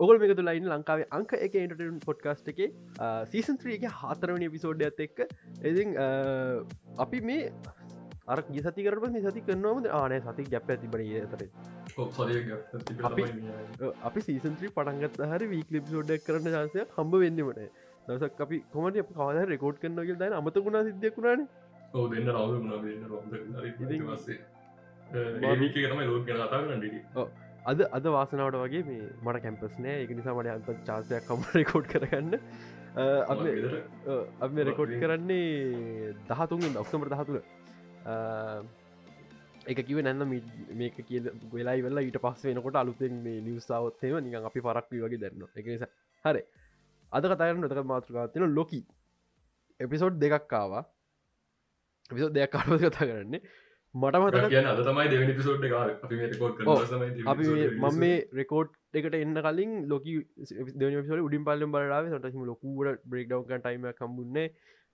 ඔගල් මේක තුලයින්න ලංකාවේ අංක එක එන්ටටන් පොඩ්කාස්ට් එක සීසන්ත්‍රීගේ හතරවනි පිසෝඩ් ඇත එක්ක. එති අපි මේ අර ගිසති කරට සති කරනවම ආනේ සති ගැප ඇතිබන තර අපි සීසන්ත්‍රී පටන්ගත් හරි වීකලිප් සෝඩ්ඩක් කරන්න ජාසය හම්බ වෙන්නමට දසක් අපි කොමට කවද රෙකෝඩ් කරනගල් දයි අමත ගුණා සිද්ධයකුණාන ඕ දෙන්න රවුසේ තමයි ලෝක ගැන කතා කරන්න අද අද වාසනාවට වගේ මේ මට කැම්පස් නෑ. එක නිසා මට අන්ත චාසයක් කම රෙකෝඩ් කරගන්න. අප රෙකෝඩ් කරන්නේ දහතුන්ෙන් ඔක්සමට දහතුළ එක කිව නැන්න මේක කිය වෙලා වෙල්ලා ඊට පස් වෙනකොට අලුතෙන් මේ නිවසාවත්තේම නික අපි පරක්වී වගේ දැන්න එක නිසා හරි. අද කතාරන්න නතක මාතෘකාතින ලොකි එපිසෝඩ් දෙකක්කාවා එපිසෝඩ් දෙයක් කාරව කතා කරන්නේ මට මත කියන අද තමයි දෙවනි පිසෝට් අපි මම මේ රෙකෝඩ් එකට එන්න කලින් ලොක දනට උඩින් පල්ලම් බලාව සටම ලොකුවට බ්‍රේක්ඩව් ටයිම කම්බුන්නේ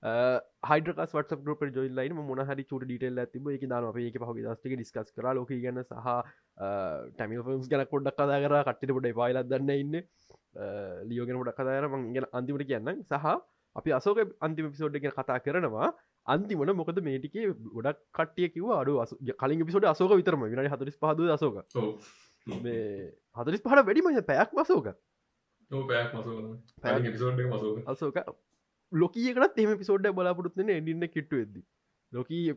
හයිඩකස් වට ග්‍රප ජොයිල්ලයින මොන හරි චුට ඩිටල් ඇතිබ එක දාන අපේ එක පහගේ දස්ටික ඩිස්කස් කර. ලොක ගැන සහ ටැමිල් ෆම්ස් ගැන කොඩ්ඩක් කදා කර. කට්ට පොඩ පායිලත් දන්න ඉන්න. ලියෝගෙන ොඩක් කදාර මංගෙන අන්තිමට කියන්න සහ අපි අසෝක අන්තිම පිසෝඩ් එක කතා කරනවා අන්තිමට මොකද මේටිකේ ගොඩක් කටිය කිව අඩු කලින් පිසෝට අසෝක විතරම විනට හතරිස් පහද අසෝක හතරිස් පහට වැඩිම පැයක් මසෝක අසෝක ලොකීකට තෙම පිසෝඩ්ඩ බලාපොරත්න එඩින්න කිට්ටු ඇද ලොකී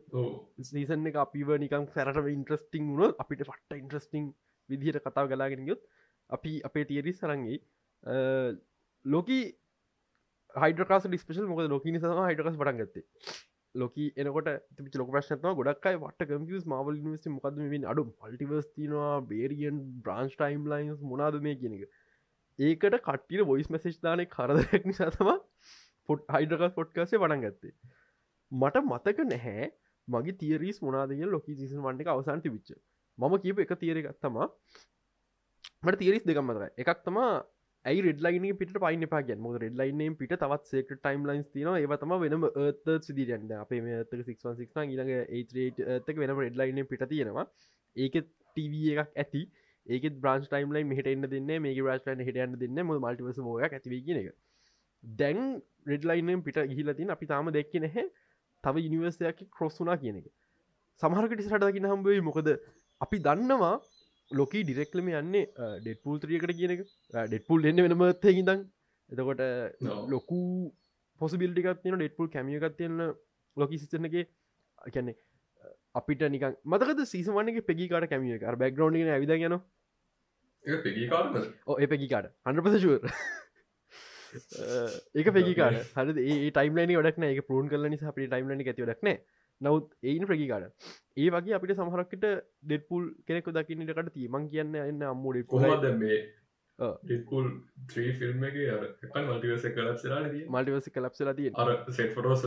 සීසන එක අපිව නිකම් සැරට ඉන්ට්‍රස්ටිං වුණ අපිට පට්ට ඉන්ට්‍රස්ටිං විදිහට කතාව ගලාගෙන යොත් අපි අපේ තියරි සරන්ගේ ලෝකී හයිඩකාස් ඩිස්පේෂල් මොක ලොකිනි සම හයිඩකස් පටන් ගත්තේ ලොක එනකොට තිච ලොක ප්‍රශ්නත්ව ගොඩක්යි වට කම්පියස් මවල් නිවසි මොකද මින් අඩු පල්ටිවස් තිනවා බේරියන් බ්‍රන්ස් ටයිම් ලයින්ස් මොනාද මේ කියන එක. ඒකට කට්ටිර බොයිස් මැසේ් දානය කරදරක් නිසාතම පොට් හයිඩකස් පොට්කාසේ වඩන් ගත්තේ. මට මතක නැහැ මගේ තීරීස් මොනාදය ලොක සිසන් වන්ට අවසන්ති විච්ච මම කියප එක තීරගත්තමා මට තීරිස් දෙකම්මතර එකක් තමා ඇයි රෙඩ්ලයින පිට පයින පාගන් මොද රෙඩ්ලයින පිට තවත් සේක ටයිම් ලයින්ස් තින ඒවතම වෙනම ඒත සිදිරන්න අපේ මේතක 616 ඊළඟ ඒතක වෙනම රෙඩ්ලයින පිට තියෙනවා. ඒක ටව එකක් ඇති. ඒක බ්‍රන්ස් ටයිම් ලයි මට එන්න දෙන්න මේ රස්ටන් හටයන්න දෙන්න ම මල්ටිවස ෝය ඇතිවගෙන එක. දැන් රෙඩ්ලයිනම් පිට ගිහිලතින් අපි තාම දෙක්ක නැහැ. තව ඉනිවර්සයක් කොස්සුනා කියන එක. සමහරකට සටදකින හම්බේ මොකද අපි දන්නවා ලොක ඩිරෙක්ලම යන්නේ ඩෙට්පුල් ත්‍රියකට කියන එක. ඩෙට්පුල් එන්න වෙනමත් හිදන් එතකොට ලොකු පොසිබිල්ටිකත් තින ඩෙට්පුල් කැමියකත් තියන්න ලොකි සිස්ටනගේ කියන්නේ අපිට නිකන් මතකද සීසමන්නගේ පෙගිකාට කැමිය එක? බැක්ග්‍රවන්් ඇවිද යන ඒ පෙගිකාට හන්පසශුව ඒක පෙගිකාට හරි ඒ ටයිම්ලනි ඩක්න එක පරුන් කල නිසා අපි ටයිම්ලනි ඇති ඩක්න නවත් එයින් ප්‍රකිකාට ඒ වගේ අපිට සමහරක්කට ඩෙඩ්පුල් කෙනෙකු දකින්නටකට තිීමන් කියන්න එන්න අම්මුඩ කොහද මේ ඩෙඩ්පුල් ත්‍රී ෆිල්ම් එක මල්ටිවස කලප්සලා මල්ටිවස කලප්සලා තිය අර සෙට්ෆොටෝස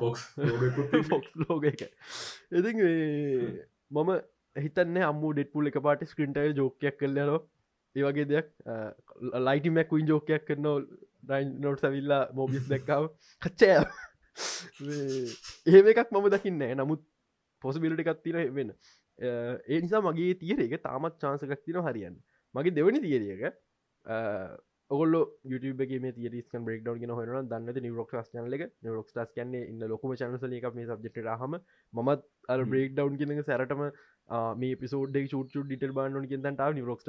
ෆොක්ස් ෆොක්ස් ලෝග එක. එති මම හිතන්න අම්මු ඩෙට්පුල් එක පාට ස්ක්‍රින්ටය ජෝකයක් කල්ලනවා ඒ වගේ දෙයක්. ලයිටමැක්කුයින් ජෝකයක් කරන ඩයින් නොට් සවිල්ලා මෝබිස් දැක්කාව කච්චෑ ඒම එකක් මම දකින්න නමුත් පොසිබිලිට එකක් තින වෙන්න ඒ නිසා මගේ තියර එක තාමත් චාන්සකක් තින හරියන්න. මගේ දෙවනි තියරියක ඔගොල YouTube මේ තිරිස් බෙක් ඩ හන දන්න නිරොක් න එක. නිරොක් ස් කන්න ඉන්න ලොකම චනසල එක මේ සබ්ජෙට හම මත් අ බ්‍රේක් ඩවන් කියන සැරටම මේ පිසෝඩ් චුට ඩිටල් බාන්න කියෙන්ට නිරොක් ස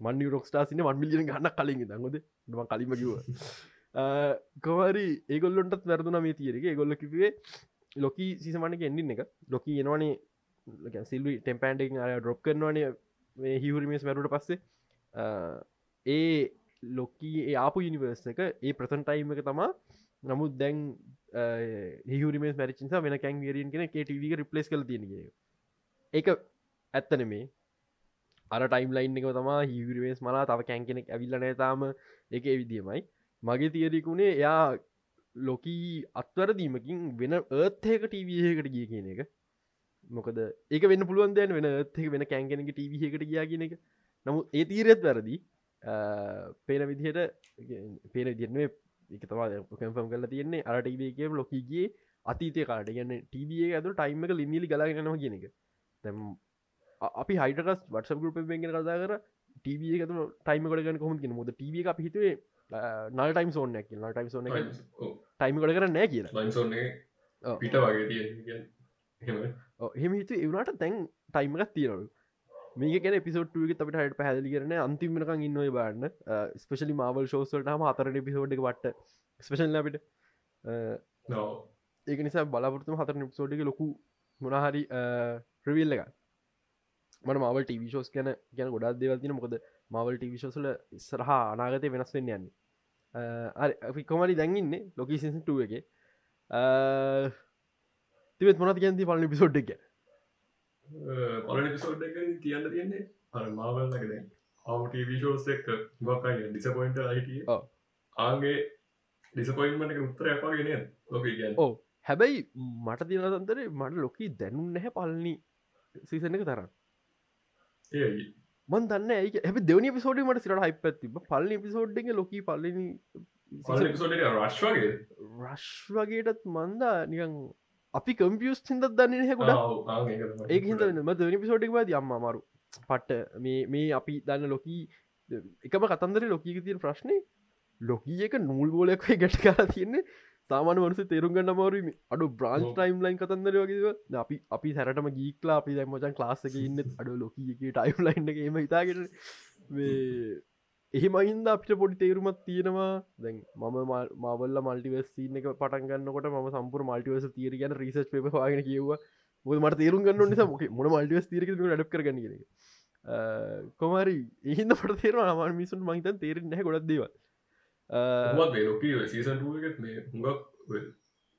මන් නිරොක් ටාසින වන් මිලියන ගන්න කලින් දඟද ම කලිම කිව කොවරි ඒගොල්ලොන්ටත් වැරදුන මේ තියරගේ ගොල්ල කිවේ ලොකී සිසමනක එන්ඩින්න එක ලොක එනවානේ සිල්වි ටෙම්පන්ඩක් ඩොප් කරනවානේ හිවරිමස් මැරුට පස්සේ. ඒ ලොකී ආපු යනිවර්ස එක ඒ ප්‍රසන්ටයිම් එක තමා. නමුත් දැන් හිවරිමස් මැරිචිසා වෙන කැන් වරියෙන් කෙන කටව රිපලස් කල තියෙනගේ එක ඇත්තන මේ අර ටයිම් ලයින් එක තමා හිවරිමස් මලා තව කැන් කෙනෙක් ඇවිල්ලනෑ තාම. එක විදිියමයි. මගේ තියරිකුණේ එයා ලොකී අත්වරදීමකින් වෙන ඒත්හක ටීවහකට ගිය කියන එක. මොකද ඒක වෙන්න පුළුවන් දැන් වෙන ඒත්ක වෙන කෑන්ගෙනක ටීවහකට ගියා කියන එක. නමු ඒ තීරෙත් වැරදි. පේන විදිහට පේන දිරන එක තවා කම්ෆම් කල තියන්නේ. අරටීවකම ලොකීගේ අතීතය කාට ගන්න ටීව ඇතු ටයිම එක ලිමිලි ගලාගෙනවා කියන එක. තැම් අපි හයිටකස් වටස ගරුප පෙන්ගෙන කතා කර. ටව එකතු ටයිම කොට කොම ගෙන මුද ටව එක. පිහිතුවේ නල් ටයිම් සෝන ඇක න ටයිම් සෝන ටයිම කොට කරන්න නෑ කියලා. පිට වගේ තිය හෙම හෙම හිතු එවනට තැන් ටයිමක් තියෙනලු මේක ගැන පිසෝට්ටුවක අපට හට පැහදිලි කරන අන්තිමනකං ඉන්නව බාන්න. ස්පෙශලි මාවල් ශෝසල්ටම හතරන පිසෝඩ් එක වට ස්පේෂල් අපිට. නෝ ඒක නිසා බලාපොරතුම හතර පිසෝඩ් එක ලොකු මොනහරි ප්‍රවිල්ල එක මට මවල් ටවිශෝස් ගැන ගැන ගොඩක් දෙවතින මොකද මවල් ටවිශෝසල ඉස්සරහ අනාගතය වෙනස් වෙන්න යන්නේ අපි කොමරි දැන්ගන්න ලොකී සිටුව එක. තිවත් මොනත් ගැන්ති පලන පිසෝඩ් එක? පලන පිසෝඩ් එක තියන්න තියන්නේ අර මාවල්ලක දැන්. අවටී ෂෝස් එක් ගොක්කයි ඩිසපොයින්ට අයිටිය ඔව්. ආගේ ඩිසපොයින්මට උත්තරයක්වාගෙන ලොක ගැන් ඕ හැබැයි මට තින තන්තරේ මට ලොකී දැනුම් නැහැ පලනි සීසන එක තරන්න ඒ මන් දන්න ඇයි හැබ දෙවනි පිසෝඩ මට සිට හයිප තිබ පල්ලි පිසෝඩ් එක ලොක පල්ලනි රශ්වාගේ රශ් වගේටත් මන්දා නිකන් අපි කම්පියස් හිද දන්න හෙකුඩ ඒක හිද ම දෙවනි පිසෝඩ්ක් ද අම්ම මරු පට්ට මේ මේ අපි දන්න ලොකී එකම කතන්දර ලොකීක තියෙන් ප්‍රශ්නය ලොකී එක නූල් බෝලයක් ගැට කලා තියන්නේ සාමාන වනස තේරුම් ගන්න මරුම අඩු බ්‍රාන්්. ටයිම් ලයින් කතන්දර වගේ අපි අපි සැරටම ගීක්ලා අපි දැමචන් ලාස්සක ඉන්න අඩු ලොකීක ටයිම් ලයින්් එක එම හිතාගෙන එහෙම ඉන්ද අපිට පොඩි තේරුමත් තියෙනවා. දැන් මම මවල්ල මල්ටිවස් සිීන එක පටන්ගන්නකොට ම සම්පුර මල්ටිවස තීර ගැන රිසච් පේ වාගෙන කියවා මොද මට තේරුම් ගන්න නිසා මොක මොන මල්ටිවස් තීරක ඩක් කරගන්න කොමරි එහින්ද පට තේර අමාන මිසුන් මහිතන් තේරෙන නැහැ ගොඩක් දේව ලොක සීසන්ටුවගත් මේ හුඟක්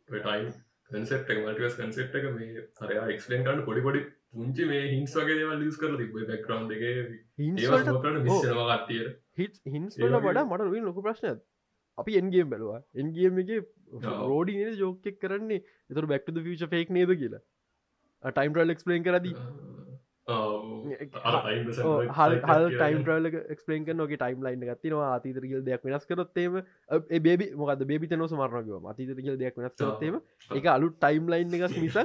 ටයිම් කන්සෙප් මටිවස් කන්සෙප් එක මේ හරයා එක්ස්ලෙන් කරන්න පොඩි පොඩි පුංචි මේ හිංස් වගේ දේවල් ලිස් කර තිබ බැක්රවන්් එක කට්ටිය හිත් හින්ස්වල වඩා මට රුවන් ලොක ප්‍රශ්නයක් අපි එන්ගේම් බැලවා එන්ගේම් එක රෝඩි ජෝකෙක් කරන්නේ එතුර බැක්ට ෆිච ෆෙක් නේද කියලා ටයිම් රල් එක්ස්පලේන් කරදී හල් ටයිම් ්‍රල ක්ස්පලේන් නොගේ ටයිම් ලයින් ගත්තිනවා අතීතරගල් දෙයක් වෙනස් කරොත්තේම බේබි මොකද බේබි නෝ සමරනගව අතීතරගල් දෙයක් වෙනස් කරොත්තේම එක අලු ටයිම් ලයින් එකක් මිස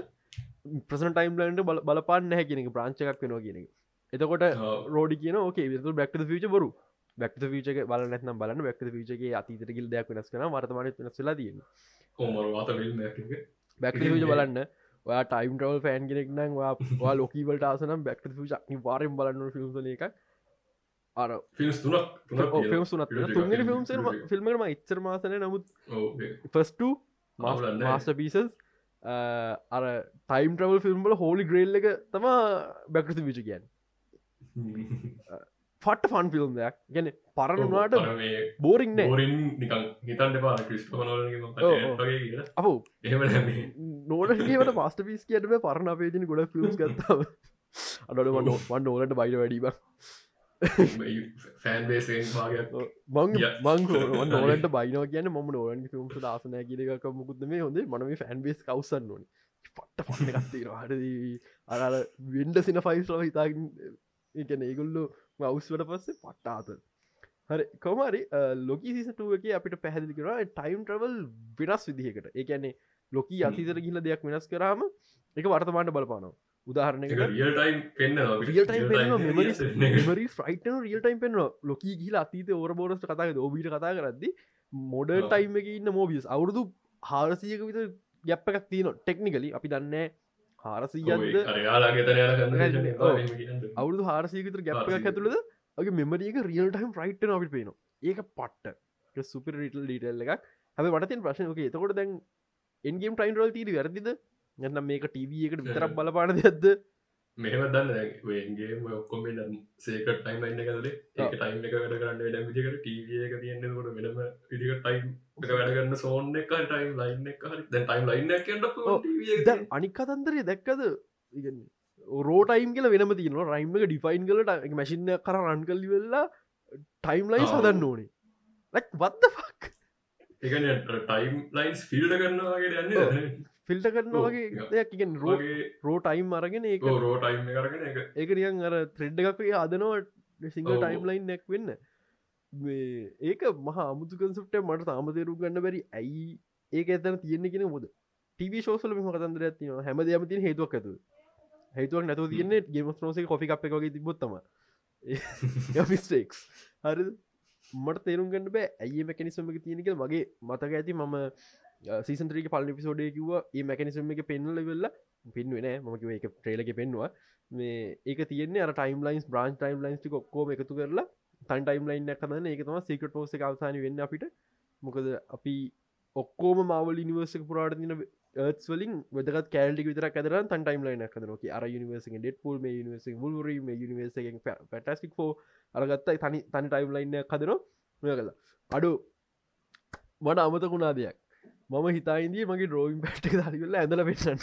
ප්‍රසන් ටයිම් ලයින්ට බලපාන්න හැ කියෙනෙ ප්‍රාංචකක් වෙනවා කියෙනෙ එතකොට රෝඩි කියන ඕකේ විතු බැක්ට ිච බරු. බැක්ට ිචක බල නැත්නම් බලන්න. බැක්ට ිචගේ අතීතරගල් දෙයක් වෙනස් කන වර්තමානය වෙනස්ලා ඕමරවාත බැක්ට ිච බලන්න ඔයා ටයිම් ටවල් ෆෑන් කෙනෙක් නම් වා ලොකීවලට ආසනම් බැක්ට ිච වාරෙන් බලන්න ෆිල්ම්සන එක අර ෆිල්ස් තුනක් ෆිල්ම් සුනත් තුන්ගෙන ෆිල්ම් ෆිල්ම්ම එච්චර මාසන නමුත් ෆස්ට මාස්ට පිසස් අර ටයිම් ට්‍රවල් ෆිල්ම්බල හෝලි ග්‍රේල්ල එක තම බැක්ට විච කියන් ෆට ෆන් ෆිල්ම් දෙයක්. ගැන පරණුනාට බෝරිං බෝරින් හිතන්ට පා අප නෝනට පස්ට පිස් කියටම පරණ අපේතින ගොඩ ෆිල්ම් ගත්තාව අඩට වන් නෝලට බයිට වැඩීම ෆෑන් බේසෙන් භාගයක්. මං නෝලට බයිනෝ කියන ම නෝලන් ිල්ම් දාසනය කියලක මුකුද මේ හොඳේ මනම ෆැන් බේස් කවසන්න ඕනි පට්ට පන්න ගත්තේර හරදී අර වෙන්ඩ සින ෆයිස්ල එකන ඒගුල්ලු අවස්වට පස්සේ පට්ටාත හරි කොමරි ලොකි සිසටුව එක අපිට පැහැදිලි කර ටයිම් ට්‍රවල් වෙනස් විදිහකට. ඒකැනේ ලොකී අතිතර ගිල දෙයක් වෙනස් කරාම එක වර්තමාන්ට බලපානවා. උදාහරණයකට රියල් ටයිම් පෙන්න්න රියල් ටයිම් මෙමරි ෆයිට රියල් ටයිම් පෙන්න ලොකී ගිල අතීත ඕර බෝරස්ට කතාක ඔබීට කතා කරද්දි මොඩර්. ටයිම් එක ඉන්න මෝබියස් අවුරුදු හාරසියක විත ගැප් එකක් තියන ටෙක්නිකලි අපි දන්න හාරසීයද. අවුදු හාරසයකතර ගැප් එකක් හාරසිය. ඇතුළද? ඔගේ මෙමරික රියල් ටයිම් රයිට්න අපිට පේන ඒක පට්ට. සුපර රිටල් ඩීටල් එකක්. හැම වටතින් ප්‍රශ්න ක එතකොට දැන් එන්ගේම් ටයින් රල් තීර වැරදිද? යන්න මේක ටව එකට විතරක් බලපාන දෙයක්ද මෙහම දන්න වගේ ඔක්කොම සේක ටයිම් ලයින්න කදේ ඒක ටයිම් එක වැඩ කරන්න වැඩ විදිකට ටව එක තියන්නකොට වෙනම විදික ටයිම් එක වැඩ කරන්න සෝන් එක ටයිම් ලයින්න එක ටයිම් ලයින්න. දැන් අනික් කතන්දරේ දැක්කද? රෝටයිම් කියල වෙනම තින රයිම් එක ඩිෆයින් කලට මැසිින්න කර රන් කල්ලි වෙල්ලා ටයිම් ලයි. සදන්න ඕනේ. ලක් වත්ද ෆක් එකන ටයිම් ලයින්ස් ෆිල්ඩ කරන්නවාගේ. යන්න ෆිල්ට කරන ඔව්. වගේ දෙයක්. ඉගෙන් රෝගේ රෝටයිම් අරගෙන ඒක රෝටයිම් කරගෙන එක ඒකරියන් අර ත්‍රෙඩ් එකක් අදනවා ඔව්. ටයිම් ලයින් නැක් වෙන්න. මේ ඒක මහා අමුතු කන්සුප්ට මට තාමතේරු ගන්න බැරි. ඇයි ඒක ඇතන තියෙන්නේ කියෙන මුද ටව ශෝසල මෙම කතන්දර ඇතින හැම යමති හේතුවක් ඇතු හේතුවක් නැතු තියන්නේ ගේම නෝසේ කොි අප එකගේ තිබොත්තම මිස්ටේක්ස් හරි මට තේරුම් ගන්න බෑ. ඇයි මැකනිසම්ක තියෙනක මගේ මතක ඇති මම සීසන්ත්‍රීක පල පිසෝඩය කිව ඒ මැකනිසම් එක පෙන්නල වෙල්ලා පින්වෙන මකිව එක ට්‍රේලක පෙන්වා මේ ඒක තියන්නේ අර ටයිම් ලයින්ස් බ්‍රන්් ටයිම් ලයින්ස් ොක්කෝම එකතු කරලා තන් ටයිම් ලයින් කන එකතම සිකට පෝස අවසාන වෙන්න අපිට. මොකද අපි ඔක්කෝම මවල් නිවර්සක පුරාට තින ඒත් වලින් වැදත් කෑල්ි විතර කදර තන් ටයිම් ලයින කදනක අර නිවර්ස ඩෙට පුල් මේ නිවර්ස ුල්ර මේ නිවර්ස පැටස්ටික් ෝ අරගත්තයි තනි තනි ටයිම් ලයින්න කදන මෙ කලා අඩු. මට අමතකුණා දෙයක්. මම හිතායින්දී මගේ රෝවින් පැට්ක දරිවෙල්ල ඇඳල පෙන්න්න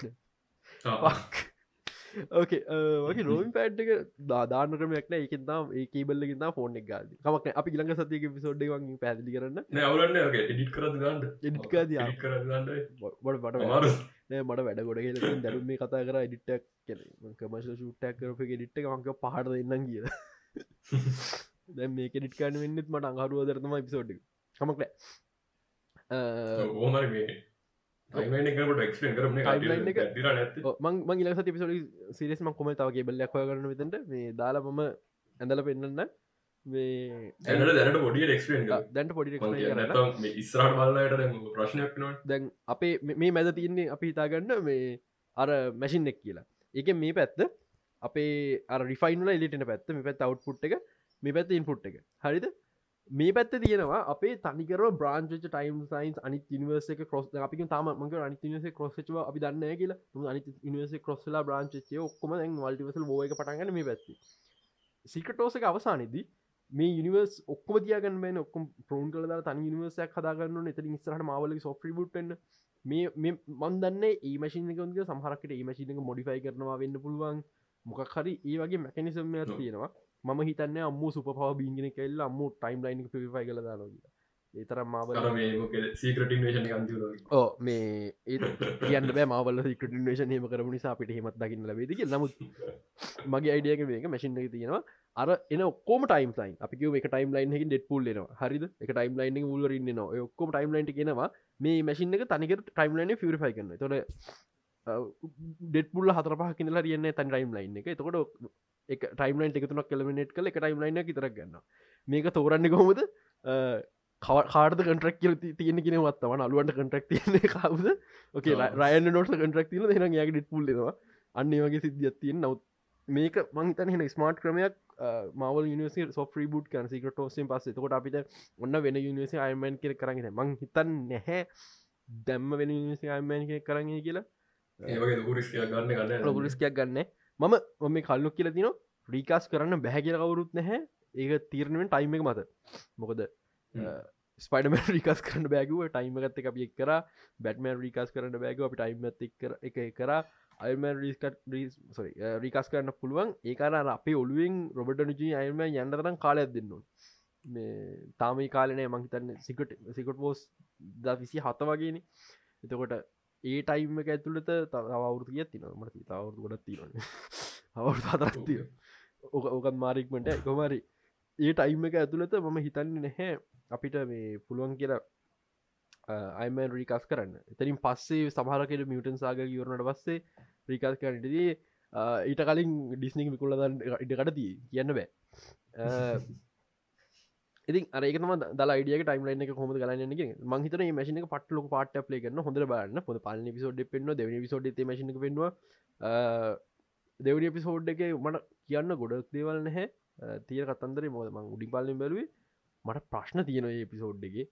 ඕකේ වගේ රෝන් පෑට්ක දාදාන කරමයක්න එකෙන්තාම් ඒ කේබල්ලකින් ෆෝන් එක ගද කමක් අපි ගලඟ සතියක පිසෝඩ්ඩ වගේ පැදිලි කරන්න. ඩිට කර ගන්න එඩිකාද කරන්න බොඩ පට මට වැඩ ගොඩ දැරුම් මේ කතා කර එඩිටක් කමශ ෂුට්ටක් කරප ෙඩිට් මක පහට දෙන්නම් කිය දැ මේ කෙඩිට් කාන වෙන්නෙත් මට අහරුව දරතම පිසෝඩ් කමක් ඕමර මේ මං ඉල සති පිසොලි සිරෙස්ම කොම තවගේ බල්ලයක් හොය කරන විතට මේ දාලා මම ඇඳල පෙන්න්න මේ දැනට ක්ස්පෙන් දැන්ට පොඩි ඉස්රට බලට ප්‍රශ්නයක් න දැන් අපේ මේ මැද තියන්නේ අපි හිතාගන්න මේ අර මැසින් එක් කියලා. එක මේ පැත්ත අපේ රිෆයින්ල එලිටන පැත්ත මේ පැත් අවට්පුට් එක මේ පැත්ත ඉන්පුට් එක. හරිද මේ පැත්ත තියෙනවා අපේ තනිකර බ්‍රාන්ච ටයිම් සයින්ස් අනි නිවර්ස කොස් අපි තම මක අනි නිවස කොස්චව අපි දන්න කියලා. අනි නිවස කොස්සලා බ්‍රාංචේ ඔක්කොම වල්ටිවසල් බෝයක පටගන්න මේ පැත්ති. සිකටෝසක අවසානයේදී මේ නිවස් ඔක්කො තියගන්න මේ ඔක්කොම ප්‍රෝන් කල තනි නිවසයක් හදාගන්න එත ඉස්රට මවල සොෆ්‍රි බුට්න්න මේ මන්දන්න ඒ මශිනකගේ සහරකට ඒ මශිනක මොඩිෆයි කරනවා වෙන්න පුළුවන්. මොකක් හරි ඒ වගේ මැකනිසම්මයක් තියෙනවා ම හිතන්න අම්ම සුප පව බීගෙන කෙල්ල අම්ම ටයිම් ලයින් පිෆයි කල දානො ඒතර සීකරටේෂන අන්තිර ඕ මේ ඒ කියන්න මවල සිකටේෂන් හම කරම නිසා අපිට හෙමත් දකින්න ලබේදක නමුත් මගේ අයිඩියක මේක මැසින් එක තියෙනවා. අර එන ඔක්කෝම ටයිම් ලයින් අපි එක ටයිම් ලයින් එක ඩෙට පුල්ලෙන හරිද? එක ටයිම් ලයින් ුලරන්න ඔක්කොම ටයිම් ලයින්ට කියෙනවා මේ මැසින් එක තනිකට ටයිම් ලයින ෆිරිෆයි කරන්න තොට ඩෙට්පුල්ල හතර පහ කිනලා රියන්න තන් ටයිම් ලයින් එක. තකොට එක ටයිම්ලයින් එකතුනක් කලමිනට් කල එක ටයිම්ලයින ඉතර ගන්න මේක තෝරන්න කොහොමද? කාඩ කටක් කියල තියෙන කිනවත් වන අලුවට කටක් තියන කවද? ඕකේ රයන නොට කටක් තින දෙන යාක ඩිට පුල්ලෙනවා අන්නේ වගේ සිද්ධියත් තියෙන් නවත් මේක මංතන හෙන ස්මාර්ට් ක්‍රමයක් මවල් නිවසි සොෆ්‍රී බුට් කන සිකට ෝසෙන් පස්සේ. තකොට අපිට ඔන්න වෙන යනිවසි අයමන් කර කරගෙන මං හිතන් නැහැ දැම්ම වෙන නිසි අයමන් කරන්නේ කියලා. ලොකුරිස්කයක් ගන්න ගන්න ලොකුරිස්කයක් ගන්න මම ඔම කල්ලොක් කියල තින ්‍රීකාස් කරන්න බැහැ කියල කවරුත් නැහැ. ඒක තීරණුවෙන් ටයිම එක මත. මොකද ස්පයිඩම රිකස් කරන්න බෑගුව ටයිම ගත්ත අපි එක් කර. බැටම රිකාස් කරන්න බෑග අපි ටයිම එක් එක කර. අයම රිකාස් කරන්න පුළුවන්. ඒකර අපේ ඔලුවෙන් රොබට නජී අයම යන්නතරම් කාලයක් දෙන්නවා මේ තාම කාලනය මංහිතන්න සිකට සිකට පෝස් ද විසි හත වගේන. එතකොට ඒ ටයිම් එක ඇතුළට තවවුරතිය තින මට තවුරු ගොඩත් තිරන අවුරු හතරත්තිය ඕක ඕකත් මාරික්මට කොමරි ඒ ටයිම් එක ඇතුළත මම හිතන්නේ නැහැ. අපිට මේ පුළුවන් කියලා අයිම රිකාස් කරන්න. එතරින් පස්සේ සමහරකට මියටන් සාග යවරනට පස්සේ රිකාස් කරන්නටදී ඊට කලින් ඩිස්නික් විකුල්ලදන්න ඉඩකටදී කියන්න බෑ ඉතින් අරකම දල ඩිය ටයිම් ලයින එක හොම ගලන්නගේ මහිතන මශන පටල පාට පලේ කරන හොඳ බන්න හොඳ පල පිසෝඩ් පෙන්න්න දෙවනි පිසෝඩ් මශන පෙන්වා දෙවනි පිසෝඩ් එක මට කියන්න ගොඩක් දේවල් නැහැ. තිය කතන්දර මොද මං උඩි පාලින් බැලුවේ? මට ප්‍රශ්න තියෙන ඒ පිසෝඩ්ඩගේ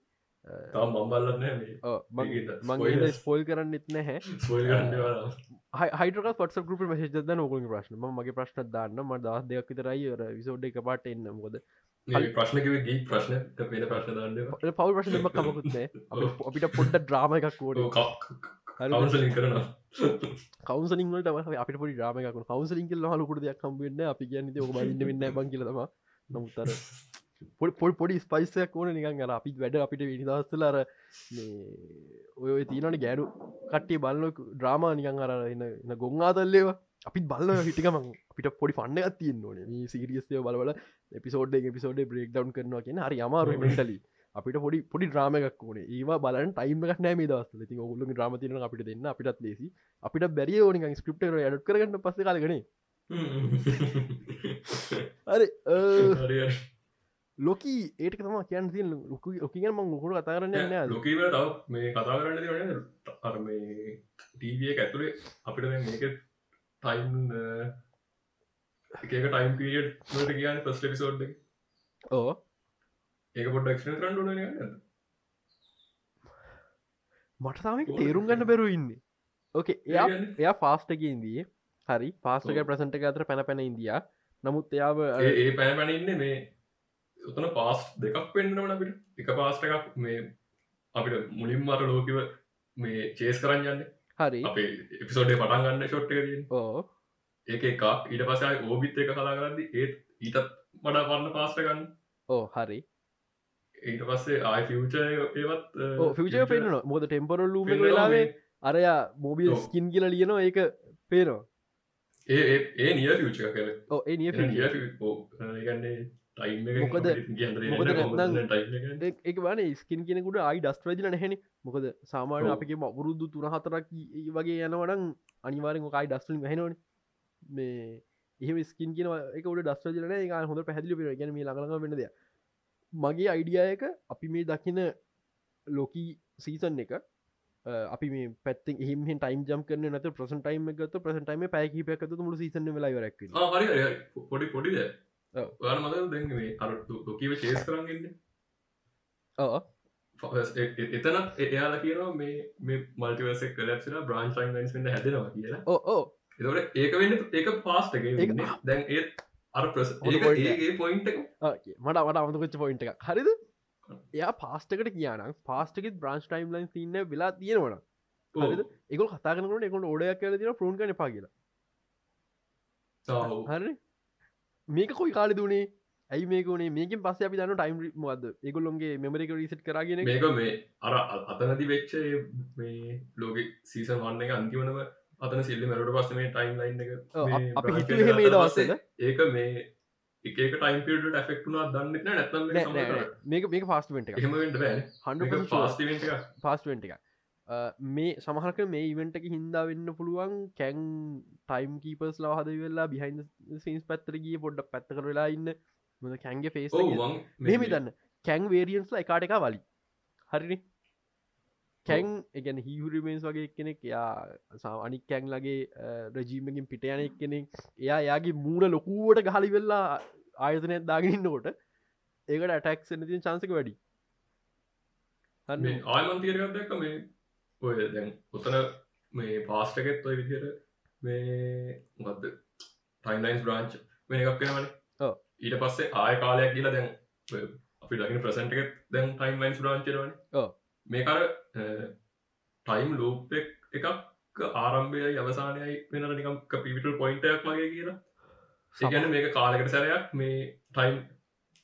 මගේ ස්පොල් කරන්න එත් නැහැ හයිටක පට ගුප මශද නොකුල ප්‍රශ්න. මගේ ප්‍රශ්න දාන්න. ම දස් දෙයක් විතරයි විසෝඩ් එක පාට එන්න. මොද ප්‍රශ්නක ගේ ප්‍රශ්න පෙන ප්‍රශ්න දන්න පවල් ප්‍රශ්නම කමකුත්නේ අපිට පොඩ්ඩ ඩ්‍රාම එකක් කෝඩ කරන කවන්සලින්ට අප පොඩි ්‍රාමක කවන්සලින් කියල හලකුට දෙයක් කම්බන්න අපි කියන්න බන්න වෙන්න බං කියලම නමුත්තර පොඩ පොඩි ස්පයිසයක් ඕන නිකන් අර අපිත් වැඩ අපිට විනිදස්සලර ඔය තියනට ගෑඩු කට්ටේ බලන්න ඩ්‍රාමා නිකන් අර එන්න ගොං ආතල්ලේවා අපි බල හිටිකම අපිට පොඩි පන්න ඇතින්න ඕන. මේ සිරියස්ය බලබල එපිසෝඩ් පිසෝඩ් බ්‍රේක් ඩවන් කරනවා කියෙන හරි අමාරු මෙටලි අපිට පොඩි පොඩි ්‍රාමක් ඕන. ඒවා බලන් ටයිම් එකක් නෑ දවස් ති ඔගුල ්‍රාමතින අපිට දෙන්න අපිටත් ලෙසි. අපිට බැරි ඕනි ස්ක්‍රප්ට ඩ කරගන්න පස්ස කාලගෙන හරි හරි. ලොකී ඒට තම කියන්න තිය ලොක ලොකිග ම ගොකුට කතා කරන්න නෑ. ලොකීව තව මේ කතා කරන්න තිවන අර මේ ටීවිය ඇතුළේ අපිට මේක ටයිම් එක ටයිම් පිරිියඩ් ට කියන්න පස්ට පිසෝඩ් ඕ ඒක පොඩ් ක්ෂන කරන්න න මට තමක තේරුම් ගන්න බැරු ඉන්න. ඕකේ එයා එයා ෆාස්ටකින්දී හරි පාස්ටක ප්‍රසන්ට අතර පැන පැන ඉන්දයා නමුත් එයාව ඒ පැන පැනඉන්න මේ උතන පාස් දෙකක් පෙන්න්නවන අපිට. එක පාස්ට එකක් මේ අපිට මුලින් මර ලෝකිව මේ චේස් කරන්න යන්න. හරි. අපේ එපිසෝඩේ පටන් ගන්න ෂොට්ට ඕ ඒක එකක්. ඊට පසයි ඕබිත් එක කලා කරදදි ඒත් ඊටත් මඩා පන්න පාස්ට ගන්න. ඕ හරි. ඊට පස්සේ ආයි ෆියච ඒවත් ෆිච පෙන්න්න මොද ටෙම්පරල් පෙන්වනවා වෙලාවේ අරයා මෝබිල්. ස්කින් කියල ලියනවා ඒක පේනවා ඒ ඒ- නිය ෆියච කර ඒ නිය ගන්නේ මොකද- එක වන ස්කින් කෙනෙකුට අයි ඩස්ට රජන නැහෙන. මොකද සාමාන්‍ය ඔව්. අපගේ අවුරුදු තුන හතරක් වගේ යනවනම් අනිවාරෙන් කයි ඩස්ටලින් හැනවන මේ එහෙම ස්කින් කියන එක උට ඩස්ට ජන එක හොඳ පැදිලි ගැන මේ ලඟලඟ වෙන දෙය මගේ අයිඩියයක අපි මේ දකින ලෝකී සීසන් එක අපි මේ පැත්ති එහම ටයිම් ජම් කරන නත ප්‍රසන් ටයිම් එකත ප්‍රසන්ටයිම පැකිප එකත මුළු සීසන හරි. පොඩි පොඩිද ලොකීව චේස් කරන්නන්න එතන එයාලා කියනවා මේ මේ මල්ටිවසක් කලක්ෂන බ්‍රන්් ටයිම් ලයින්ස්ට හැදෙනවා කියලා. ඕ එතට ඒක වෙන්න ඒක පාස්ට එක දැන් ඒත් අර ප්‍රස. ඒගේ පොයින්ට මට මට අමතකොච්ච පොයින්ට එක හරිද? එයා පාස්ටකට කියන පාස්ටක බ්‍රන්ස් ටයිම් ලයින් තින්න වෙලා තියෙනවන එක කතාකනකට එකට ඕඩයක් කල තින ප්‍රෝන් කන පා කියලා. හරි මේක කොයි කාලි දුනේ ඇයි මේකනේ මේකින් පස්ස අපි දන්න ටයිම් මද ඒගොල්ලොන්ගේ මෙමරික රිසිට් කරගෙන මේක මේ අර අතනති වෙච්ච මේ ලෝක සීසන් වන්න එක අන්තිවනම අතන සිල්ලි මැරට පස්ස මේ ටයිම් ලයින් එක මේ අප- ගත්තාට දවස්වල. පස්සේ ඒක මේ එක ටයිම් පිට ෆෙක්ටුනා දන්නෙත් නෑ නැත්තම් මේක මේක පාස්ටමෙන්ට එක පාස්ටිවෙන්ට එක මේ සමහරක මේ ඉවෙන්ට එක හින්දා වෙන්න පුළුවන් කැන් ටයිම් කීපස් ලව හද වෙල්ලා බිහින්ද සින්ස් පැත්තර ගිය පොඩ්ඩ පැත්ත කර වෙලා ඉන්න. මොද කැන්ගේ ෆේස් මං මෙහෙම දන්න. කැන් වේරියන්ස්ල එකාට එක වලි හරිනි කැන් එකන හිවරිමේන්ස් වගේ කෙනෙක් යා අනික් කැන් ලගේ රජීමකින් පිට යන කෙනෙක් එයා යාගේ මූුණ ලොකුවට ගහලි වෙල්ලා ආයතනයක් දාගෙනන්නකොට ඒකට ඇටැක්ස් නතින් චාන්සක වැඩි ආයමන් තීරගත් දැක්ක මේ ඔය දැන් උතන මේ පාස්ටකෙත් ඔය විදිර මේ මද ටයින්ලයින්ස් බ්‍රාංච් වෙන එකක් වෙනවන ඔව්. ඊට පස්සේ ආය කාලයක් කියලා දැන් අපි දකින ප්‍රසන්ටක දැන් ටයිම් ලයින්ස් බ්‍රාංචරවන ඔව්. මේකර ටයිම් ලූප් එකක් ආරම්භයයි අවසානයයි වෙන නිකම් පිවිටල් පොයින්ටයක් වගේ කියලා. ඒගැන මේක කාලකට සැරයක් මේ ටයිම්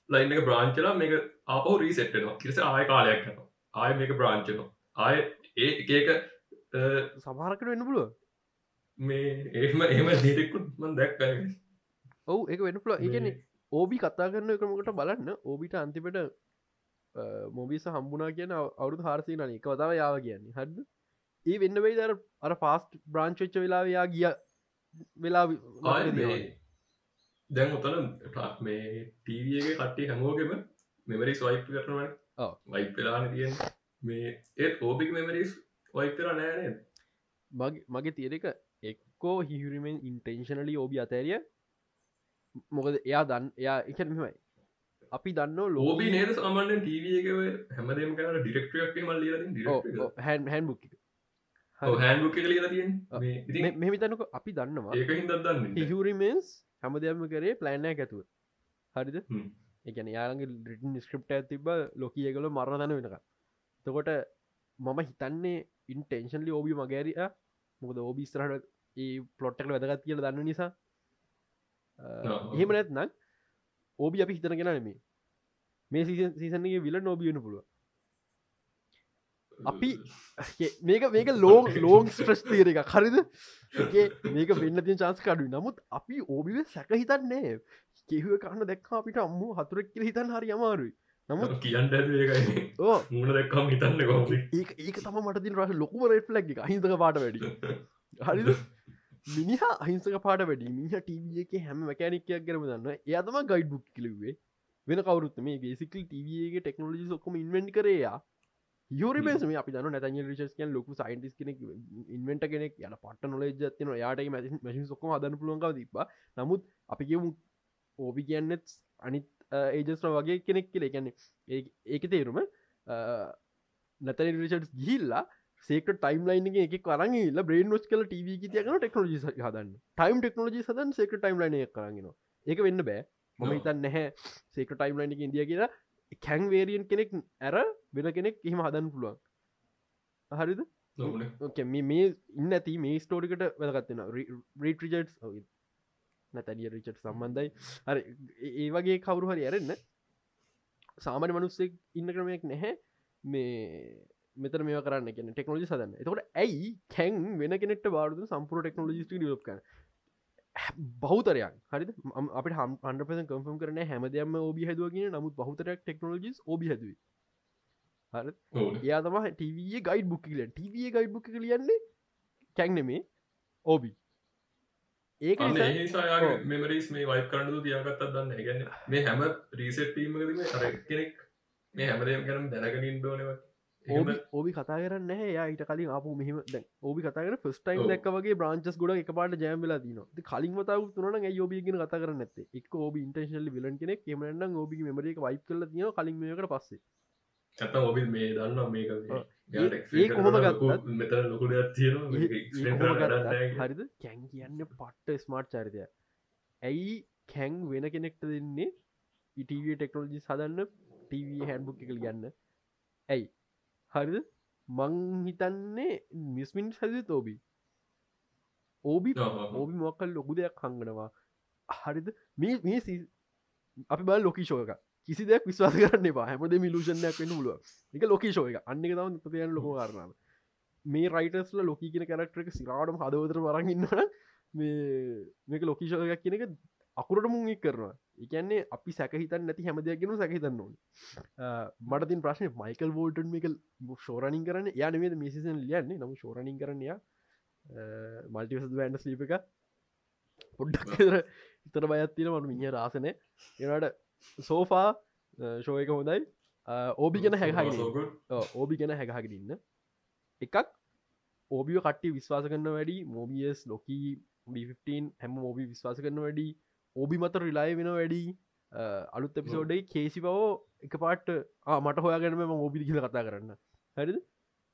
ලයින් එක බ්‍රාංචලා මේක ආපහු රීසෙට්ටනවා කිරිස ආය කාලයක් යනවා. ආය මේක බ්‍රාංචනවා ආය ඒ එකක සමහරකට වෙන්න පුළුව මේ ඒම එහම දිරෙකුත් මන් දැක්ක. ඔවු එක වෙන පුල ඒගැන ඕබි කතා කරන්න එකමකට බලන්න? ඕබිට අන්තිපට මොබිස හම්බුනා කියන අවුදු හාරසි නන එක වතාව යාව කියන්නේ. හද ඒ වෙන්න වෙයි දර අර පාස්ට් බ්‍රාංචච්ච වෙලාවයා ගිය. වෙලා දැන් උතන ට- මේ ටීවගේ කට්ටි හැමෝගෙම මෙමරි ස්වයිප් කරනවන ඔව්. වයිප් වෙලාන තියෙන් මේ ඒත් ඕපික් මෙමරිස් වයිප් කර නෑන මගේ තියරක එක්කෝ හිහරිමෙන් ඉන්ටෙන්ශනලි ඕබි අතෑරිය. මොකද එයා දන්න එයා එක මෙමයි අපි දන්න ලෝබි නේද සාමාන්‍යෙන් ටීවගේ හැමදේම කන ඩිරෙක්ටයක් මල් ලියර හැන් හැන් බුක්. ඉති මෙහිතනක අපි දන්නවා ඒක හිදත් දන්න හිහරිමෙන්ස් හැම දෙයක්ම කරේ ප්ලෑන්නෑ ඇතුව. හරිද. එකන යාගේ රිටන් ස්ක්‍රප්ට ඇතිබ ලොකියගල මරණ දැන වෙනක තකොට මම හිතන්නේ ඉන්ටෙන්ශන්ලි ඕබි මගෑරිය මොකද ඕබිස්තරහට ඒ පලොට්ටකල වැදගත් කියල දන්න නිසා. එහෙම නැත්නම් ඕබි අපි හිතන ගෙන නෙමේ මේ සීසන්ගේ විල නෝබියන පුළුව අපි මේක මේක ලෝන් ලෝන් ස්ට්‍රස් තේර එක හරිද? මේක වෙන්න තිය චාන්ස් කඩු නමුත් අපි ඕබිව සැක හිතන්නේ කෙහුව කන්න දැක්ක අපිට අම්මු හතුරක් කියල හිතන් හරි අමාරුයි. නමුත් කියන්න මුණ දැක්කම් හිතන්න ඒක තම මට තින් රස ලොකුම රෙට් ලක් එක. හිතක පාට වැඩි. හරිද මිනිහ අහිංසක පාට වැඩි. මිහ ටව එක හැම මැකැනිකයක් කරම දන්න එයතම ගයිඩ් බුක් කිලවේ වෙන කවරුත් මේ බේසිකල් ටවගේ ටෙක්නෝජි ඔක්කම ඉන්වෙන්ට කරයා යුරබේස මේ අපි දන්න නැතන් රිචස්කන් ලොකු සයින්ටිස් කෙනෙක් ඉන්වෙන්ට කෙනෙක්. යන පට නොලේ ජත්තින යාට මැසින් සොක්කම අදන්න පුළුවන්කාව තිබ නමුත් අපි කියමු ඕබි කියන්නෙත් අනිත් ඒජස්න වගේ කෙනෙක් කියල. ගැන්නේ ඒක තේරුම නැතන රිචඩ් ගිල්ලා සේක ටයිම් ලයින් එක කරන්න ල බ්‍රේන් ොස් කල ටව තියන ටෙක්නෝජි හදන්න. ටයිම් ටෙක්නෝජි සදන් සේක ටයිම් ලයින කරගෙන ඒක වෙන්න බෑ. මම හිතන් නැහැ සේක ටයිම් ලයින් එක ඉදිය කියලා කැන් වේරියන් කෙනෙක් ඇර වෙන කෙනෙක් එහෙම හදන්න පුළුවන්. හරිද? මේ ඉන්න ඇති මේ ස්ටෝරිකට වැදගත්වෙන රීට්‍රිජට් නැතැනිය රිචට් සම්බන්ධයි. හරි ඒ වගේ කවුරු හරි ඇරෙන්න. සාමාන්‍ය මනුස්සෙක් ඉන්න ක්‍රමයක් නැහැ. මේ මෙතර මේ කරන්න කියන ටෙක්නෝජි සදන්න එතකොට ඇයි කැන් වෙන කෙනෙට බාරද සම්පුර ටෙක්නෝජිස්ට කන බෞතරයක් හරි අප හන්පස කම්ෆම් කරන හැම දෙයම ඔබි හැදුවගෙන නමුත් බහතරයක් ටෙක්නෝජිස් ඔබි හැදුව. හර යා තම ටව ගයිඩ් බුක් කියල ටව ගයිඩ් බුක් ලියන්නේ කැක්නෙමේ ඕබි ඒක මෙමරිස් මේ වයි කරන්නු තියගත්තත් දන්න ගැන මේ හැම රීසෙට්ටීමකදම අර කෙනෙක් මේ හැමදේම ගැනම් දැනගනින් දෝනවත් ඕබි කතා කරන්න යායිට කලින් අප මෙහම දැ ඕබි කතර ෆස්ටයින් දැක් වගේ බ්‍රාංචස් ගොඩ එක පාට ජෑම්වෙලා තින කලින් මතාව තුරන යෝබිගෙන කතා කරන්න ඇත එක් ඕබ ඉන්ටේශල් විලන් කෙනෙ එමන්න ඕබි මෙමරේ වයිප කල තින කලින් මේකට පස්සේ. ඇත ඔබි මේ දන්න මේක ඒ කොහොම ගත් මෙත ලොකුඩ හරිද? කැන් කියන්න පට්ට ස්මාර්ට් චරිතය ඇයි කැන් වෙන කෙනෙක්ට දෙන්නේ? ඉටව ටෙක්නෝජි සදන්න ටව හැන්බුක් එකල් ගන්න ඇයි හරිද? මං හිතන්නේ මිස්මින් සැදි තෝබි ඕබි ඕබි මොකල් ලොකු දෙයක් හංගනවා. හරිද? මේ මේ අපි බල ලොකිෂෝක කිසි දෙයක් විශ්වාස කරන්න බා හැමද මිලූෂණයක් වෙන්න පුළුව එක ලොකිෂෝ එක අන්න එක තම ප්‍රතියන ලොක කරන්න මේ රයිටස්ල ලොකි කියන කරක්ටරක සිරාටම හදවතර වරගන්න මේ මේක ලොකිෂෝයක් කියන එක අකුරට මුං කරනවා එකන්නේ අපි සැකහිතන් නැති හැම දෙයක්ගෙන සැහිතන්න ඕන. මටතින් ප්‍රශ්නය මයිකල් වෝල්ටන් මේක ෂෝරණින් කරන්න. යනමේ මිසිසන් ලියන්නේ නමු ෂෝරණින් කරන්නය මල්ටිවස වැන්ඩ ස්ලීප එක. පොඩ්ඩක් ඉතර බයත්තින මනු මිය රාසනය එනට සෝෆා ෂෝයක හොඳයි. ඕබි ගැන හැහගෙන ඕබි ගැන හැගහගෙන ඉන්න. එකක් ඕබිය කට්ටි විශ්වාස කරන්න වැඩි මෝබියස් ලොකී B15 හැම මෝබි විශ්වාස කරන වැඩි ඕබි මත රිලාය වෙන වැඩි අලුත් එපිසෝඩයි කේසි බව එක පාට මට හොයාගැනම මෝබිලි කියල කතා කරන්න. හැරිද?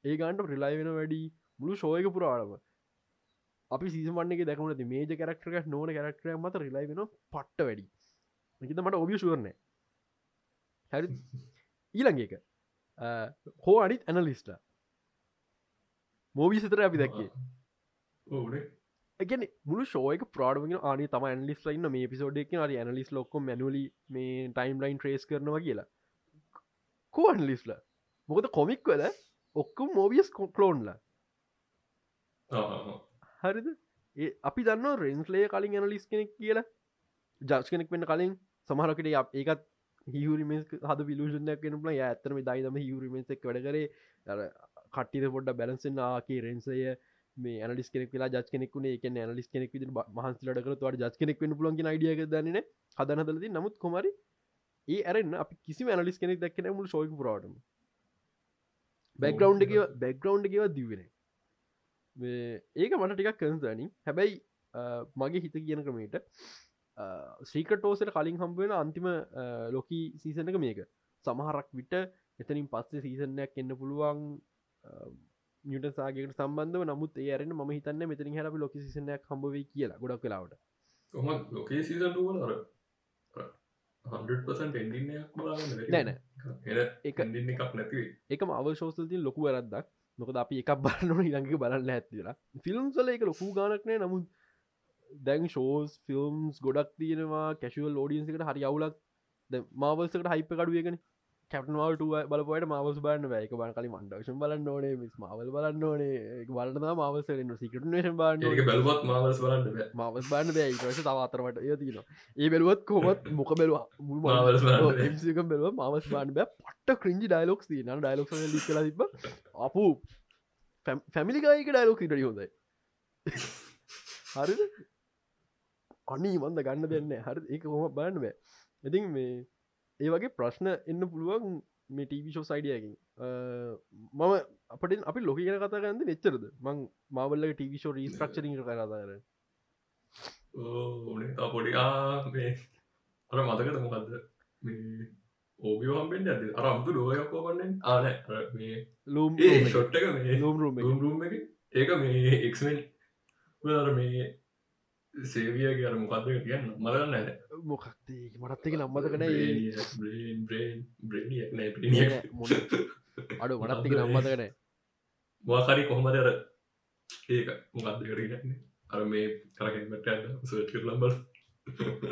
ඒ ගන්ට රිලායි වෙන වැඩි මුළු ශෝයක පුරාටම අපි සීසමන්න එක දැකමට මේජ කරක්ටරක නොන කරක්ටර මත රිලායි වෙන පට්ට වැඩි. එකත මට ඔබිය ශුවරණය හැරි ඊළඟ එක හෝ අනිත් ඇනලිස්ට මෝබී සිතර අපි දැක්කේ එකන මුළු ශෝයක ප්‍රාඩමගෙන ආන තම ඇනලිස් ලයින්න මේ පිසෝඩ් එක අරි ඇනලිස් ලොක්කො මැනුලි මේ ටයිම් ලයින් ට්‍රේස් කරනවා කියලා. කෝන් ලිස්ල මොකද කොමික් වල ඔක්කොම් මෝබියස් කොක්ලෝන්ල හරිද? ඒ අපි දන්න රෙන්ස්ලේ කලින් ඇනලිස් කෙනෙක් කියලා. ජස් කෙනෙක් වෙන්න කලින් සමහරකට ඒකත් හිවරිමස් හද විලූෂණයක් කෙනපල ඇතරම දයිදම හිවරිමෙන්සක් වැඩ කරේ. කට්ටිද පොඩ්ඩ බැලන්සෙන් ආකේ රෙන්සය මේ ඇනලිස් කෙනෙක් වෙලා ජස් කෙනෙක්ුණ එක ඇනලිස් කෙනෙක් විදි මහන්සලට කර වට ජස් කෙනෙක් වන්න පුලන්ගේ අයිඩියක දන්නන හදනදලති නමුත් කොමරි ඒ ඇරෙන් අපි කිසි ඇනලිස් කෙනෙක් දක්න මුල ශෝක පුරාටම බැක්ග්‍රවන්් එක බැක්ග්‍රවන්් එකව දවෙන ඒක මට ටිකක් කන්සනින් හැබැයි මගේ හිත කියන ක්‍රමේට සීකටෝසට කලින් හම්බුවෙන අන්තිම ලොකී සීසන එක මේක. සමහරක් විට එතනින් පස්සේ සීසනයක් එන්න පුළුවන්. නිට සාගකට සම්බන්ධව නමුත් ඒරන ම හිතන්න මෙතන හැර ලොක සිසනයක් හම්බවේ කියලා ගොඩක් කලාවට කොම ලොකේ සිසන්ුවල අර නැන එක එකම අවශෝසති ලොකු වැරද්දක්. නොකද අපි එකක් බලන්නන ඉළඟ බලන්න ඇත්තිලා ෆිල්ම් සල එක ලොකු ගානක්නෑ නමුත් දැන් ෂෝස් ෆිල්ම්ස් ගොඩක් තියෙනවා. කැශුවල් ෝඩියන්සිකට හරි අවුලක්. මාවල්සකට හයිප කඩුවගෙන කැප්නවල්ට බලපට මවස් බන්න වැෑක බන කලින් මන්ඩක්ෂන් බලන්න ඕනේ මිස් මවල් බලන්න ඕනේ. බලන්න මවසරන්න සිකටනේෂන් බන්න බලවත් මවස් බලන්න මවස් බන්න බෑ. ටස තවාතරට ඒ තින ඒ බැලුවත් කොමත් මොක බැලවා? මුල් එක බැලව මවස් බන්න බෑ. පට ක්‍රින්ජි ඩයිලොක්ස් න ඩයිලොක් ලි කලා තිබ අපපු ෆැමිලිකායික ඩයිලොක් ඉට හොඳයි. හරි අනී මන්ද ගන්න දෙන්න හරි ඒක කොම බලන්න බෑ. ඉතින් මේ ඒ වගේ ප්‍රශ්න එන්න පුළුවන් මේ ටීවිෂෝ සයිඩියකින් මම අපට අපි ලොක ගෙන කතා ගන්න වෙච්චරද මං මවල්ල ටීවිෂෝ රීස්ට්‍රක්ෂරිං කර කතාර ඕනේ පොඩි මේ අර මතකත මොකක්ද මේ ඕබිවම්බෙන්ට ඇද අරම්තු ලෝයක්කෝ වන්නේ ආන ලූම් ෂොට්ක මේ ලූම් රුම් රුම් එක. ඒක මේ එක්මෙන් මේ සේවිය කියර මොකක්ද කියන්න? මදන්න ඇ මොකක්තේ මටත් එක නම්මතකන අඩු මටත් එක නම්මතකන වාකාරි කොහොමද අර ඒක මොකක්ද කරගන්න අර මේ කරහෙමට ඇන්න සට ලම්බල්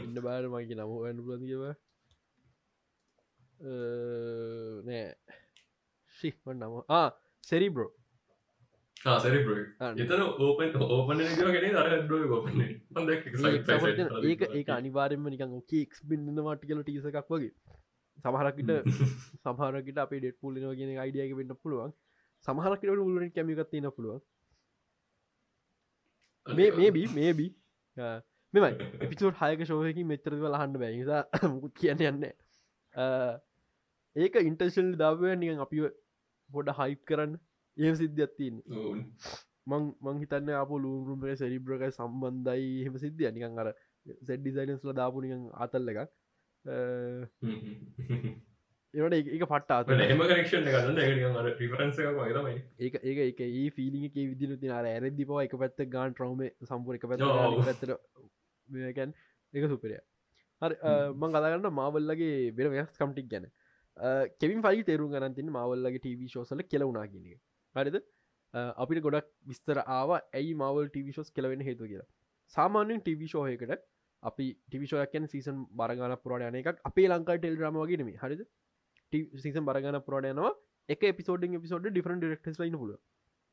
ඉන්න බාර මගේ නම ලතිව නෑ. ශික්ම නම ආ සෙරිබ්‍රෝ සරි එතන ඕපන් ඕපන ගෙන ෝපන ඒක ඒක අනිවාරෙන්ම නිකන් ෝකේක්ස් බින්න මට කියල ටීස එකක් වගේ සමහරකිට සමහරකට අපේ ඩෙට පුලින ගෙන අයිඩියක වෙන්න පුළුවන් සමහරකට උලට කැමිකත්තින පුළුවන් මේ මේබී මේබී මෙමයි එපිසෝට් හයක ශෝහකින් මෙච්චරව ලහන්න බැ නිසා මුකුත් කියන්න යන්න ඒක ඉන්ටර්ශල් දාවය නිකන් අපි පොඩ හයිප් කරන්න ඒ සිද්ධියත්තින් මං මංහිතන්න අප ලූරුම්ේ සැරිබ්‍රක සම්බන්ධයි හෙම සිද්ධිය නිකන් අර සෙඩ් ඩිසයිනස්ල දාපුනිකන් අතල්ල එකක්. ඒට ඒක පට්ට ඒක ඒක එක ඒ ෆිලි එක විදින තින අර ඇරදි පව එක පැත්ත ගාන් ට්‍රවම සම්පුර එක පැත් පැත්තර මේකැන් එක සුපරය හරි මං කදාගන්න මාවල්ලගේ වෙන වෙනස් කම්ටික් ගැන. කෙවින් ෆයි තේරු ගනතින් මවල්ලගේ ටව ශෝසල කෙලවුනා කියනක හරිද? අපිට ගොඩක් විස්තර ආව ඇයි මවල් ටවිශෝස් කෙලවෙන හේතු කියලා. සාමාන්‍යෙන් ටවිශෝහයකට අපි ටිවිශෝයකන් සීසන් බරගන පුරට යන එකක්. අපේ ලංකා ටෙල් රම වගේනම හරිද? සීසන් බරගන පුරට යනවා. එක පිසෝඩ පිසෝඩ ඩිෆරන් ඩෙක්ටස් ලයින පුල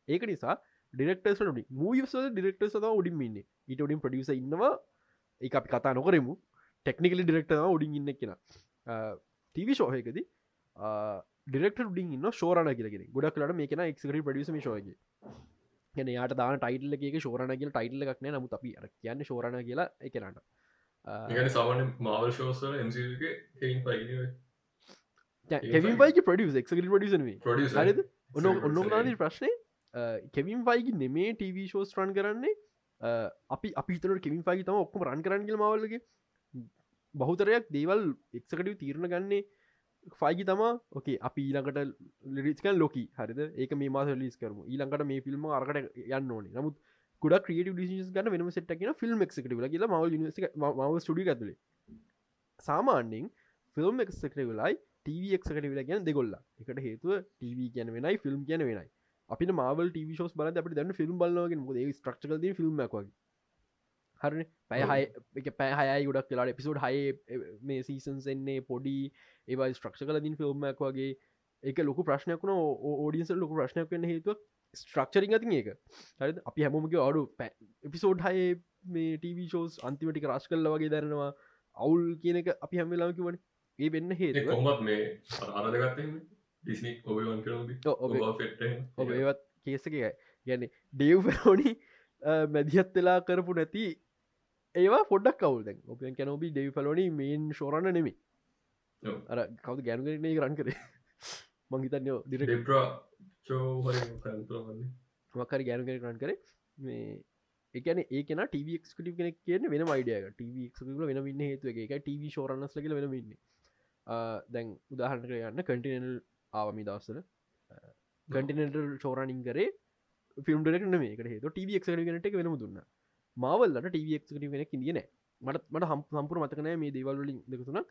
ඒක නිසා ඩෙක්ටස් මූස ඩෙක්ට සද උඩින්න්න ඊට උඩින් ප්‍රඩියස ඉන්නවා. ඒ අපි කතා නොකරමු. ටෙක්නිකලි ඩෙක්ටව උඩින් ඉන්න කියෙන ටවිශෝහයකදී ඩෙක්ට ඩින් න්න ශෝරන කියලගෙන ගොඩක් ලට මේකෙන එක්කට පඩිසම ශෝයගේ ගැන යාට දාන ටයිටල්ල එක ශෝරන කියල ටයිල්ල එකක් නෑ නමුත් අපි කියන්න ශෝරණ කියලා එකනට සාමන මාවල් ශෝසල එ කෙවින් පයික පඩියස් එක්කට හරිද ඔන්න ඔන්න නාදී ප්‍රශ්නය කෙවින් පයිකි නෙමේ ටව ෂෝස් රන් කරන්නේ අපි අපිතර කෙමින් පයි තම ඔක්කම රන් කරන්නගල මවල්ලගේ බහුතරයක් දේවල් එක්සකටව තීරණ ගන්නේ ෆයිගි තම ඕකේ අපි ඊළඟට ලිරිස්කන් ලොකි හරිද? ඒක මේ මාස ලිස් කරම. ඊළඟට මේ ෆිල්ම් අරකට යන්න ඕනේ. නමුත් ගොඩ ක්‍රියට ිසිස් ගන්න වෙනම සට්කන ෆිල්ම් එක්කට කියලා මව මව ස්ටඩි ඇතුලේ. සාමාන්‍යෙන් ෆිල්ම් එක්කට වෙලයි ටවක්කට වෙලා ගැන දෙගොල්ල. එකට හේතුව ටව කියන වෙනයි ෆිල්ම් කියන වෙනයි. අපි මාවල් ටව ෝස් බල අප දන්න ෆිල්ම් බලගෙන ොද ස්ට්‍රක්ෂකද ෆිල්ම් වගේ. හරන. පැහයි එක පැහයි ගොඩක් කියලාට එපිසෝඩ් හය මේ සීසන්ස් එන්නේ පොඩි ඒවා ස්ට්‍රක්ෂ කලදින් ෆිල්ම්මක් වගේ. එක ලොක ප්‍රශ්නයක් වන ඕඩියන්ස ලොක ප්‍රශ්නයක් වන්න හේතුව ස්ට්‍රක්චරින් ඇති ඒක. හරි අපි හැමෝමක අඩු එපිසෝඩ් හය මේ ටව ෂෝස් අන්තිමටික රශ් කල්ල වගේ දැරනවා අවුල් කියන එක අපි හැමලාමකි වන ඒ වෙන්න හේ කොමත් මේ අරදගත්ත ඩිස්නි ඔබවන් ඔබ ඒවත් කේසක ගැන ඩෙව් පෙරෝනි මැදිහත් වෙලා කරපු නැති ඒවා පොඩක් කවුල් දැන්. ඔපියන් කැනෝබි ඩෙවි පලෝනි මේන් ශෝරණ නෙමි අර කවද ගැනුගෙන රන් කරේ. මංහිතන්නෝ දිර මකර ගැනුගෙන රන් කරේ. මේ එකන ඒකන ටවක්ට කෙනෙක් කියන වෙන මයිඩියක ටවක්ල වෙන ඉන්න හේතු එක. ටව ශෝරන්නස් ලක වෙන ඉන්න. දැන් උදාහරණක යන්න කටිනල් ආවමි දවස්සල කටිනටල් ශෝරණින් කරේ ෆිල්ම් ඩෙක් මේකට හේතු ටවක් ගෙනට වෙනම දුන්නා මවල්ලට ටවක්කට වෙන කිදින මට මට හම් සම්පුර මතකනෑ මේ දේවල්ලින් දෙකතුන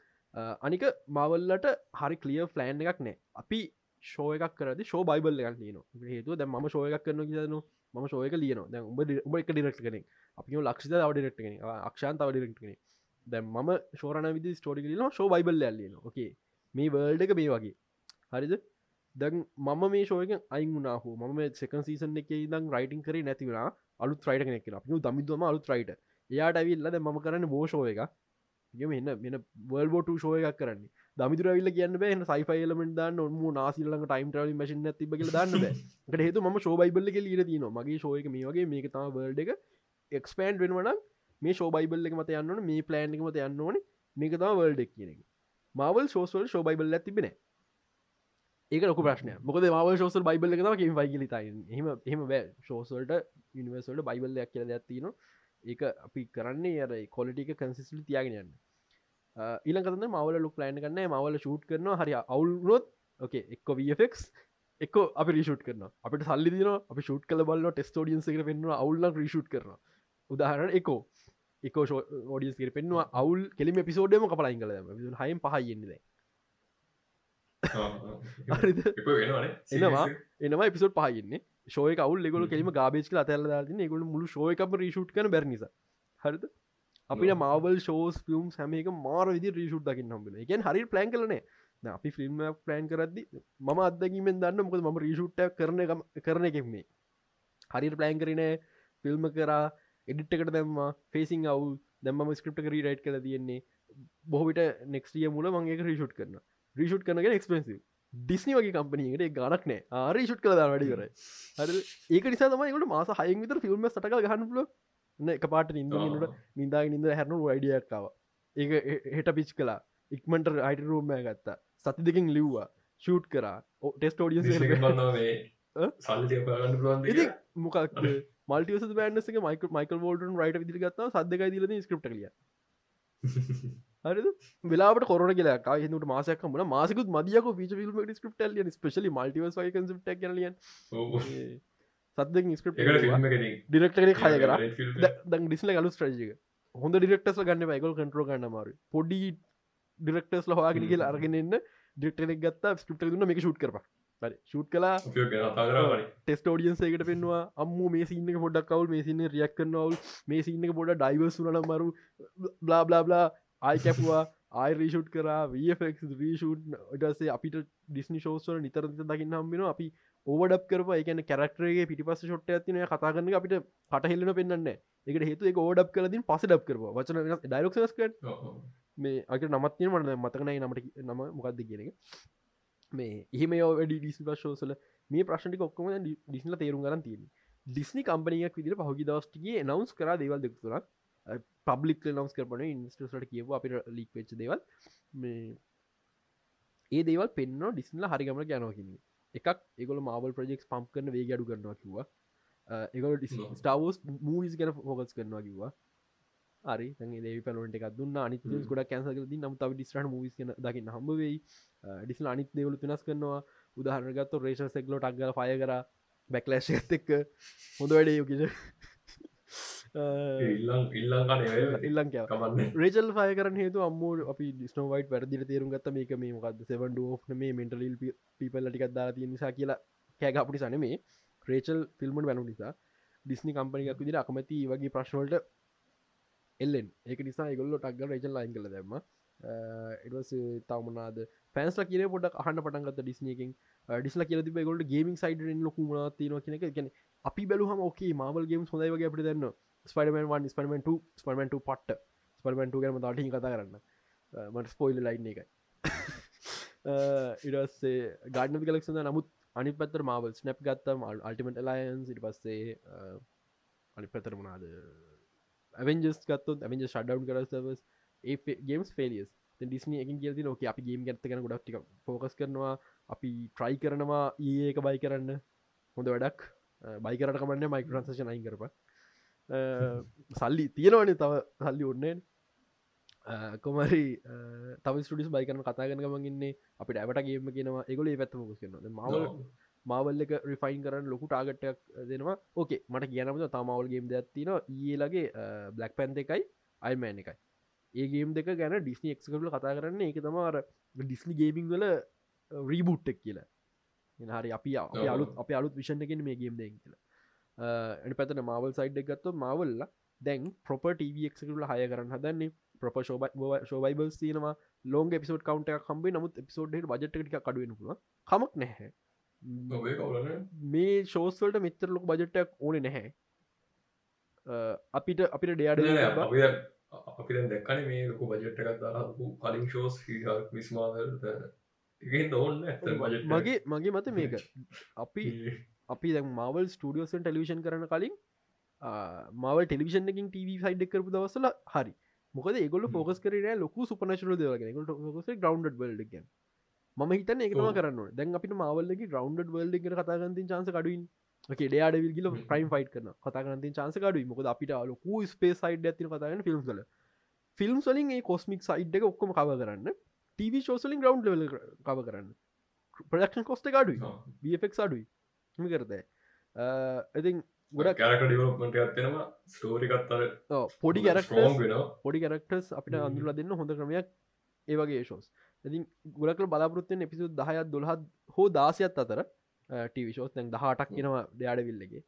අනික මවල්ලට හරි කලිය ෆලෑන් එකක් නෑ. අපි ශෝය එකක් කරද ශෝ බයිබල් එකක් ලියන හේතු දැ ම ශෝය එකක් කරන කියදන ම ශෝයක ලියන දැ උඹ උඹ එක ඩිරක්ට කෙනෙ අපි ලක්ෂ ව ඩිරක්ට කෙන අක්ෂාන්තාව ඩිරක්ට කෙනෙ දැ ම ශෝරන විදි ස්ටෝඩි ලින ශෝ බයිබල් ලියන ඕකේ මේ වර්ල්ඩ එක මේ වගේ. හරිද? දැන් මම මේ ශෝයක අයිුණනාහ ම සකන් සීසන් එක දම් රයිටින් කර නැතිවෙලා අලුත් රයිට කෙනෙක් අප දමිදම අලුත් රයිට එයාට ඇවිල්ලද ම කරන්න බෝෂෝ එක එන්න මෙන වල්බෝට ෂෝය එකක් කරන්න. දමිතුරවිල්ල කියන්න බෑන්න සයිෆයිලමෙන්ට දාන්න ඔන්ම නාසිල්ලඟ ටයිම් ටවල මශන තිබ කියල දන්න ට හේතු ම ශෝබයිබල්ල ලීර තින මගේ ශෝයක මේ වගේ මේක තම වල්ඩ එක. එක්ස්පෑන්ඩ් වෙනවන මේ ශෝ බයිබල් එක මත යන්නන මේ ප්ලෑන් එක මත යන්න ඕන. මේක තම වල්ඩ එක් කියන එක. මවල් ශෝස්වල් ශෝ බයිබල් ඇතිබෙන ඒක ලොක ප්‍රශ්නය මොකද මව ශෝසල් බයිබල් එක තම වයිගලිතයි එහම එහම බෑ. ශෝසල්ට ඉනිවර්සල්ට බයිබල්ලයක් කියල ඇත්තින ඒක අපි කරන්නේ අර කොලටික කන්සිස්ලි තියාගෙන යන්න. ඊලකතන්න මවල ලුක් ලයින් කරන්න මවල ෂූට් කරන හරි අවුල්නොත් ඕකේ එක්ක වෆෙක් එක අපි රිෂුට් කරන අපට සල්ලි දින අපි ෂුට් කල බල ටෙස්ටෝඩියන්ස එක පෙන්න්න අවුල්ල රිෂුට් කරන උදාහරන එකෝ එකෝ ෝඩියස් කර පෙන්වා අවුල් කෙලිම පිසෝඩම කපලයින් කල හයම් පහයෙන්න්නද එනවා. එනවා පිසෝට් පහගන්නේ ශෝය කවල් ලෙගොල කෙලීම ගාබේච් අතැල්ල දාතින ගොල මුළු ශෝයකම රිෂුට් කන බැනිස හරිද? අපිට මවල් ෂෝස් ෆිල්ම් සැමක මාර විදි රිෂුට් දකින්න හම්බල එකෙන් හරි ප්ලන් කලනේ අපි ෆිල්ම් ප්ලෑන් කරදදි ම අදකිමෙන් දන්න මොකද ම රිෂුට්ට කරන කරන එකෙක්න්නේ හරි ප්ලෑන් කරන ෆිල්ම් කරා එඩිට්කට දැම්ම ෆේසින් අවු දැම්ම ස්ක්‍රප්ට කරී රයිට් කර තියෙන්නේ. බොහවිට නෙක්ස්ටිය මුල මගේ රිෂුට් කරන රිෂුට් කරනග එක්ස්පෙන්සිව ඩිස්නි වගේ කම්පනීට ගනක් නෑ. ආරිෂුට් කළ වැඩි කර හරි. ඒක නිසා තමයිකට මාස හයින් විතර ෆිල්ම් සටක ගහන්නල එක පාට ඉදට නිදා නිද හැරනු අයිඩියක්කාව ඒ හෙට පිච් කලා ඉක්මට අයිට රූම්ම ගත්තා. සති දෙකින් ලිව්වා. ෂූට් කරා. ටෙස්ට ෝඩිය මොකක් මල්ටියස බෑන්ඩසක මයික මයිකල් ෝල්ටන් රයිට විදි ගත්තා සදකයි දිලද ස්ක්‍රප්ට කලිය හරි වෙලාට කොරන කියලා හිට මාසයක් මන මාසකුත් මදියක පිච ිල්ම ස්ක්‍රප්ට ලිය ස්පෙශලි මල්ටිවස් කන්සප්ට කලිය සද ස්ක්‍රප් ඩිරක්ටරේ කය කර. දන් ඩිස්ල ගලු ස්ට්‍රජික හොඳ ඩිරක්ටස් ගන්න මයිකල් කටරෝ ගන්න මාරු පොඩි ඩිරක්ටස් ලහවාගෙන කියල අරගෙනන්න ඩිරක්ටරෙක් ගත්තා ස්ක්‍රප්ට දුන්න මේක ෂුට් කර ෂුට් කලා ටෙස්ට ෝඩියන්සේකට පෙන්වා අම්ම මේ සින්න පොඩක් කවල් මේ සින්න රියක් කරනවල් මේ සින්න පොඩ ඩයිවස් වුන මරු බ්ලා බ්ලා බ්ලා ආයි කැපවා ආය රීෂුට් කරා වෆක් රීෂුට් ටසේ අපිට ඩිස්නි ශෝස්වල නිතර දකින්න හම්බෙන අපි ඕවඩක් කරව එකන කැරක්ටරගේ පිටිපස ෂොට් ඇතින කතාගන්න අපිට පටහෙල්ලන පෙන්න්න එක හේතු එක ඕඩක් කරදින් පස ඩක් කරව වචන ඩයිලොක්ස්ක මේ අක නමත්ය මට මතකනයි නමට නම මොකක්ද කියන මේ එහෙම වැඩි ඩිසි පශෝසල මේ ප්‍රශ්ටි ඔක්කොම ඩිස්ල තේරුම් ගරන් තියෙන ඩිස්නි කම්පනියක් විදිර පහුගි දවස්ටිගේ නවස් කර දේවල් දෙක්තුරක් පබ්ලික් නවස් කරන ඉන්ස්ටට කියව අපිට ලික් වෙච් දේවල්. මේ ඒ දේවල් පෙන්න්න ඩිස්නල හරිගමට ගැනකින්න එකක් ඒගොල මාවල් ප්‍රජෙක්ස් පම්ප කරන වේ අඩු කරනවා කිවවා. ඩිස් ස්ටාවස් මූවිස් ගැන ෆෝකස් කරනවා කිවවා. හරි දේ පලට එකක් දුන්න. අනිත් ගොඩ කැන්සක ද නම් තව ඩිස්ට්‍රට මවිස් දකින්න හම්බවෙයි ඩිස්ල අනිත් දෙවලු වෙනස් කරනවා. උදාහරනගත්ත රේෂ සෙක්ලෝ ටක්ගල ෆය කර. බැක්ලෑශ එක්ක. හොඳ වැඩේ යෝකිද ඉල්ලන් රේජල් ෆය කරන හේතු අම්ම අපි ඩිස්නෝවයිට වැරදිර තේරුම් ගත්ත. මේක මේ මොකක්ද සෙවන්ඩ ෝ් මේ මෙන්ටල් පිපල් ටිකක් දාලා තිය නිසා කියලා කෑග අපටි සන මේ රේචල් ෆිල්මට වැනු නිසා ඩිස්නි කම්පනියක් විදිර අකමැති වගේ ප්‍රශ්නවලට එල්ලෙන්. ඒක නිසා ගොල්ල ටක්ග රේජල් ලයින් කල දෙම එඩවස් තවමනාද පෑන්ස්ල කියන පොඩක් අහන්න පටන්ගත ඩිස්නයකින් ඩිස්ල කියල තිබ ගොල්ට ගේමින් සයිඩෙන් ලොකුමනා තියන කෙනෙ ගැන අපි බැලුහම ෝකේ මවල් ගේම් හොඳයි වගේ අපට දෙන්න ස්පඩමන් ස්පමට ස්පමට පට්ට ස්පමට ගැම තාටහි කතා කරන්න. මට ස්පොයිල් ලයින් එකයි. ඉඩස්සේ ගාඩන කලක්ෂද නමුත් අනි පත්තර මවල් ස්නැප් ගත්තම අල්ටිමට ලයන්ස් ඉට පස්සේ අනි පතර මනාද ඇවෙන්ජස් ගත්තොත් ඇවෙන්ජ ශඩ්ඩවන් කරසවස් ඒ ගේම්ස් ෆෙලියස් ඩිස්න එක කියති නොක අපි ගේම් ගත්තකන ගොඩක්ටික ෆෝකස් කරනවා අපි ට්‍රයි කරනවා ඒක බයි කරන්න. හොඳ වැඩක්. බයිකරට කමන්න මයික රන්සේෂන් අයි කරප සල්ලි තියෙනවනේ තව සල්ලි ඔන්නේෙන් කොමරි තව ස්ටඩිස් බයිකරන කතාගන ගමගන්නේ අපිට ඇවට ගේම කියනවා එගොල පැත්තමකුස් කරනවා. මවල මාවල් එක රිෆයින් කරන්න ලොකු ටාගටයක් දෙනවා. ඕකේ මට කියනමද තමාවල්ගේම් දෙයක්ත්තින ඒලගේ බ්ලක් පැන් එකයි අයිමෑන් එකයි. ඒගේම් දෙක ගැන ඩිස්නි එක්කටල කතා කරන්න. එක තමාර ඩිස්නි ගේමිං වල රීබුට්ටක් කියලා. හරි අපි අලුත් අප අලුත් විෂණකින් මේ ගේම් දෙ කියලා පැතන මවල් සයිඩ් එකත්තු මවල්ල දැන් ප්‍රොප ටක්කටල හය කරන්න හදන්නේ. ප්‍රප ශෝබයිබල් තියනවා. ලෝන් පිසෝඩ් කවන්ට කම්බේ නමුත් පිසෝඩ් බජට්ටික කඩුවෙන පුල කමක් නැහැ. මේ ශෝස්වලට මෙතර ලොක බජට්ටක් ඕන නැහැ. අපිට අපිට ඩයාඩ අපි දැක්කන මේ ලොකු බජට්ටකත් දාලාපු කලින් ශෝස් විස්මාල් ඕන්න මගේ මගේ මත මේක. අපි අපි දැ මවල් ස්ටඩියෝසන් ටෙලිවිෂන් කරන කලින් මව ටෙලිවිෂන් එකින් ටව සයිඩ් කරපු දවසල හරි. මොකද ඒගොල ෆෝකස් කරන ලොකු සුපනශර දවගෙන ො ග්‍රවන්ඩ වල්ඩ ම හිතන එකම කරන්න දැන් අපිට මවල්ලගේ ග්‍රවන්ඩ වල්ඩ එකට කතාගන්තින් චන්ස කඩුවන් ඩයාඩ විල්ගල ප්‍රයිම් ෆයිට් කරන කතාගන්තින් චන්ස කඩුයි. මොකද අපිට ලොකු ස්පේ සයිඩ් ඇතින කතාගන ෆිල්ම් කල ෆිල්ම් සලින් ඒ කොස්මික් සයිඩ් එක ඔක්කොම කව කරන්න. ටව ෝසලින් ග්‍රවන්් වල කව කරන්න. ප්‍රඩක්ෂන් කොස්ට අඩුයි. බෆෙක් අඩුයි හම කරත ඉතින් ගොඩ කැරක ඩිවලප්මට ඇත්වෙනවා ස්ටෝරිකත්තර පොඩි කැරක් පොඩි කැරක්ටර්ස් අපිට අඳුලා දෙන්න හොඳ ක්‍රමයක් ඒවගේ ශෝස් ඉතින් ගොඩකල බලාපොරත්තුවෙන් එපිසු දහයත් දොළහත් හෝ දාසියත් අතර ටවිශෝස් තැන් දහටක් කියෙනවා දෙයාඩවිල්ලගේ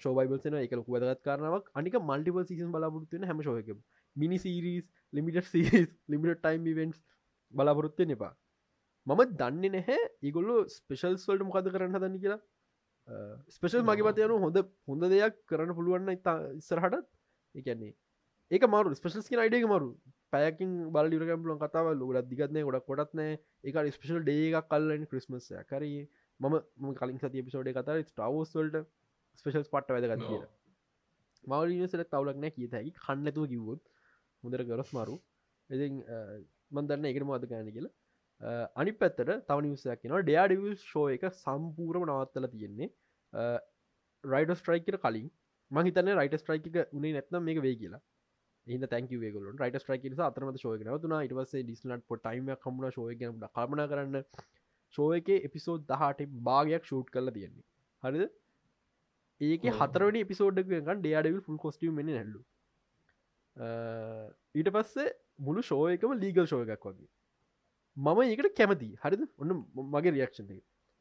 ශෝබයිබල්සන එක. ලොක වැදගත් කාරනාවක් අනික මල්ටිපල් සිසන් බලාපොරත්තුවෙන හැම ශෝයක මිනි සීරීස් ලිමිට සීස් ලිමිට ටයිම් ඉවෙන්ස් බලාපොරොත්තය එපා මම දන්න නැහැ ඒගොල්ලු ස්පෙශල්ස් වල්ට මොකද කරන්න දන්න කියලා. ස්පෙශල් මගේ පතයනු හොඳ හොඳ දෙයක් කරන්න පුළුවන්න ඉතා ඉස්සරහටත්. එකන්නේ ඒක මරු. ස්පෙශල්ස් කියෙන අයිඩේ මරු. පැයකින් බල ිරකම්පලන් කතාව ලොගත් දිගත්නය ගොඩක් කොටත්නෑ එක ස්පේෂල් ඩේක් කල්ලන ක්‍රිස්මස් කරී මම කලින් සති පිසෝඩ් කතර ටවස්වල්ට ස්පේෂල්ස් පට්ට වැදගත් කිය මවලිසට තවලක් නෑ කිය හැකි. කන්නතුව කිව්වොත් මුදර ගරස් මරු. එ මන්දන්න එකට මද ගෑන කියලා අනි පැත්තට තවනිසයක් න ඩයාඩවිල් ෂෝ එක සම්පූරම නවත්තල තියෙන්නේ. රයිඩ ස්ට්‍රයිකට කලින්. මහිතන රයිට ස්ට්‍රයික උනේ නැත්නම් මේක වේ කියලා. ඉන්න තැන්කවේගල රයිට ස්ට්‍රයික අතරම ශෝය නවතුන ඉටවසේ ඩිස්නට පො ටයිම කමුණ ශෝය ගැන කල්පන කරන්න. ශෝය එක එපිසෝඩ් දහට භාගයක් ෂූට් කරලා තියෙන්නේ. හරිද? ඒක හතරවනි එපිසෝඩ්ගන් ඩයාඩවිල් ෆුල් කොස්ටියම් මෙ නැල්ලු ඊට පස්සේ මුළු ශෝයකම ලීගල් ශෝයකක් වගේ මම ඒකට කැමති හරිද? ඔන්න මගේ රියක්ෂන්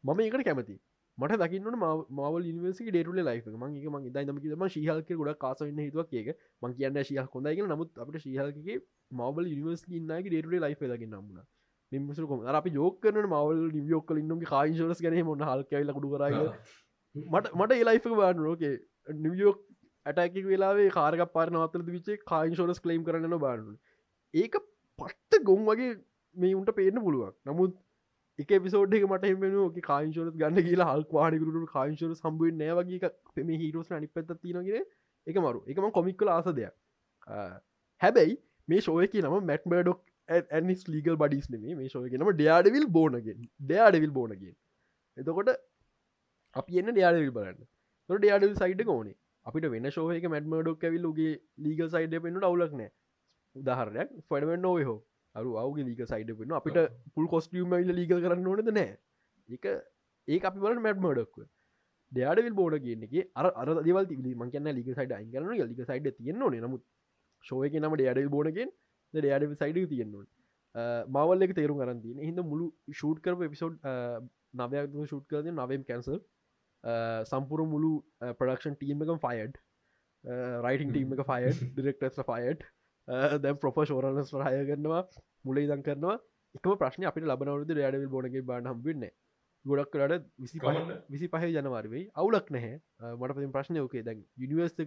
මම ඒකට කැමති මට දකින්න මවල් නිවසි ඩේටුල ලයික මගේ ම දයිම ම ශිහල්ක ගොඩ කාසන්න හිතුවක් ඒක. මං කියන්න ශිහ කොඳයිගෙන නමුත් අපට ශිහල්ගේ මවල් නිවස් ඉන්නගේ ඩේටුල ලයිෆ ලගේ නම්මුණ නිමසුකොම අපි යෝකන මවල් නිවියෝක්කල ඉන්නම කායිශරස් ගැන මොන්න හල්කවෙල කුඩු කර මට මට ඒලයිෆක බාන රෝකේ නිවියෝක් ඇටැකි වෙලාවේ කාරක පාරන අතර විචේ කායින්ශෝරස් කලයිම් කරන්න බානු ඒක පට්ට ගොම් වගේ මේ උන්ට පේන්න පුළුවන්. නමුත් එක පිසෝඩ් එක මට එම ක කායිශරත් ගන්න කියලා හල් වාඩිකරුට කායිශර සම්බුව නෑවගේ පෙම හිරෝස් අනි පත්ත තිනගෙන එක මරු. එකම කොමික්කල ආස දෙයක්. හැබැයි මේ ශෝයක නම මැට්මඩොක් ඇනිස් ලීගල් බඩිස් නෙේ මේ ශෝයකනම ඩයාඩවිල් බෝනගෙන් ඩයාඩවිල් බෝනගෙන් එතකොට අපි එන්න ඩයාඩවිල් බලන්න. තො ඩයාඩවිල් සයිඩ් ඕනේ. අපිට වෙන ශෝයක මැට්මඩොක් ඇවිල්ලගේ ලීගල් සයිඩ පෙන්න්නට අවුලක් නෑ උදාහරයක් ෆඩමෙන් නොව හෝ අරු අවගේ ලීක සයිඩ පෙන අපිට පුල් කොස්ටියම ල ලීග කරන්න ඕනද? නෑ. ඒක ඒ අපි වල මැට් මඩක්ව දෙයාඩවිල් බෝඩ කියන්නගේ අර අර දවල් තිබි මංකන්න ලික සයිඩ අයිකරන ලික සයිඩ තියෙන්න්න න නමුත් ශෝයක නම ඩයාඩල් බෝඩගෙන් ඩයාඩ සයිඩ තියෙන්නවා මවල්ල එක තේරු කරන්තින හිද මුළු ෂූට් කරප එපිසෝඩ් නවයක් ෂූට් කරද නවම් කැන්සල් සම්පුර මුළු ප්‍රඩක්ෂන් ටීම එකම් ෆයිඩ් රයිටිං ටීම එක ෆයිඩ් ඩිරෙක්ටස් ෆයිඩ් දැම් ප්‍රොප ෂෝරනස් හය කරනවා මුලේ දන් කරනවා. එකම ප්‍රශ්න අපිට ලබනවරුද රඩවිල් බොනගේ බාන හම්බවෙන්න ගොඩක් කරට විසි විසි පහ ජනවාරවෙයි අවුලක් නැහැ. මට පති ප්‍රශ්නය ෝකේ දැන් යනිවර්ස්ක